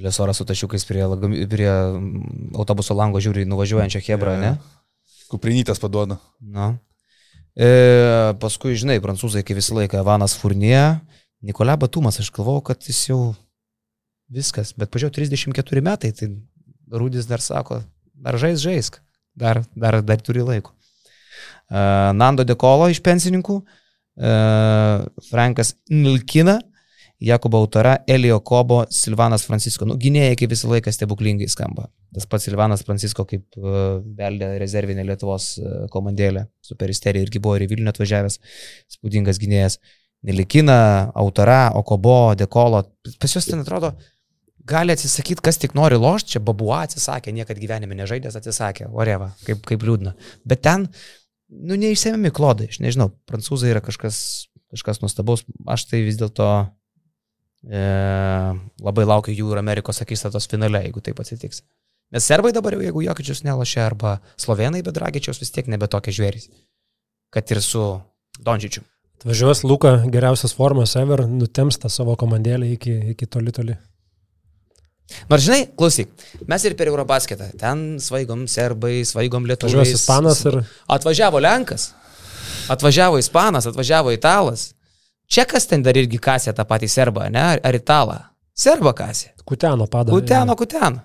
Lesoras su tašiukais prie, prie autobuso lango žiūri nuvažiuojančią Hebrą, ja. ne? Kuprinytės paduoda. Na. E, paskui, žinai, prancūzai kaip visą laiką, Vanas Furnie, Nikolai Batumas, aš galvojau, kad jis jau viskas, bet pažiūrėjau, 34 metai, tai Rūdis dar sako, dar žais žaisk, dar, dar, dar turi laiko. Uh, Nando Dekolo iš pensininkų, uh, Frankas Nilkina, Jakobo Autora, Elio Kobo, Silvanas Francisko. Nu, gynėjai kaip visą laiką stebuklingai skamba. Tas pats Silvanas Francisko kaip uh, beldė rezervinė Lietuvos komandėlė, superisterija irgi buvo ir į Vilnių atvažiavęs, spūdingas gynėjas. Nelikina, Autora, Okobo, Dekolo. Pas juos ten atrodo, uh, gali atsisakyti, kas tik nori lošti, čia Babua atsisakė, niekad gyvenime nežaidęs atsisakė, oreva, kaip, kaip liūdna. Bet ten, nu, neišsėmėmi klodai, aš nežinau, prancūzai yra kažkas, kažkas nuostabaus, aš tai vis dėlto e, labai laukiu jų ir Amerikos akistatos finale, jeigu taip atsitiks. Nes serbai dabar jau, jeigu Jokičius nelošia, arba slovenai be Dragičiaus vis tiek nebe tokie žvėrys, kad ir su Dončičiu. Atvažiuos Luka geriausias formas ever, nutems tą savo komandėlį iki, iki toli toli. Nors žinai, klausyk, mes ir per Eurobasketą, ten svaigom serbai, svaigom lietuviai. Atvažiavo ispanas ir... Atvažiavo Lenkas, atvažiavo ispanas, atvažiavo italas. Čekas ten dar irgi kasė tą patį serbą, ne? Ar italą? Serba kasė. Kuteno padarė. Kuteno, kuteno.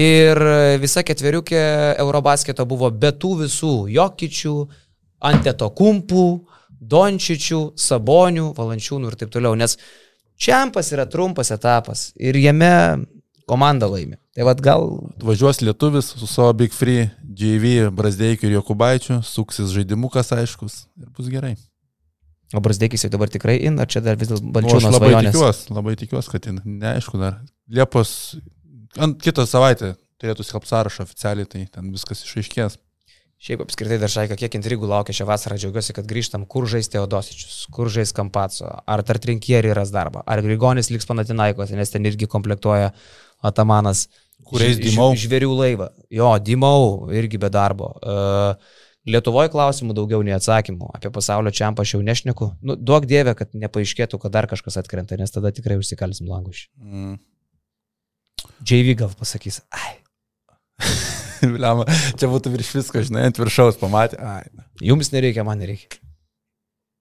Ir visa ketveriukė Eurobasketo buvo be tų visų jokičių, anteto kumpų, dončičių, sabonių, valančiūnų ir taip toliau. Nes Čempas yra trumpas etapas ir jame komanda laimi. Tai vad gal... Važiuos lietuvis su savo Big Free, JV, Brasdeikiu ir Jokubaičiu, suksis žaidimukas aiškus ir bus gerai. O Brasdeikis jau dabar tikrai in, ar čia dar vis dėlto balčiūnas? Aš labai tikiuosi, labai tikiuosi, kad in. Neaišku dar. Liepos, ant kitą savaitę turėtų skelbti sąrašą oficialiai, tai ten viskas išaiškės. Šiaip apskritai dar šaika, kiek intrigų laukia šią vasarą, džiaugiuosi, kad grįžtam, kur žais Teodosičius, kur žais Kampaco, ar Tartrinkieri ras darbą, ar Grigonis liks Panatinaikos, nes ten irgi komplektuoja Atamanas. Kuriais Dimau? Žvėrių laivą. Jo, Dimau irgi be darbo. Uh, Lietuvoje klausimų daugiau nei atsakymų. Apie pasaulio čiampą aš jau nešneku. Nu, duok dievę, kad nepaaiškėtų, kad dar kažkas atkrenta, nes tada tikrai užsikalsim langušį. Mm. JV gal pasakys, ai. Biliama, čia būtų virš visko, žinai, ant viršaus pamatė. Ai, na. Jums nereikia, man nereikia.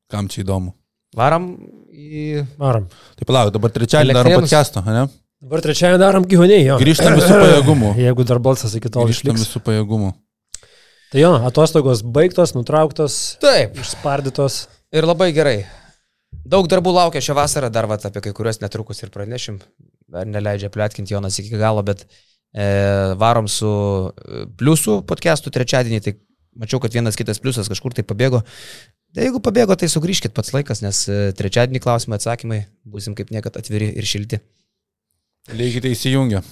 Kam čia įdomu? Varam į... Varam. Tai palauk, dabar trečiadienį darom podcast'o, ne? Dabar trečiadienį darom gyvūniai, jo. Grįžtam visų pajėgumų. Jeigu dar balsas iki tol išliks. Grįžtam visų pajėgumų. Tai jo, atostogos baigtos, nutrauktos. Taip. Išspardytos. Ir labai gerai. Daug darbų laukia šią vasarą, dar vat, apie kai kuriuos netrukus ir pranešim. Dar neleidžia plėtkinti Jonas iki galo, bet E, varom su e, pliusų podcastų trečiadienį, tai mačiau, kad vienas kitas pliusas kažkur tai pabėgo. Tai jeigu pabėgo, tai sugrįžkit pats laikas, nes e, trečiadienį klausimai atsakymai būsim kaip niekad atviri ir šilti. Leikite įsijungę.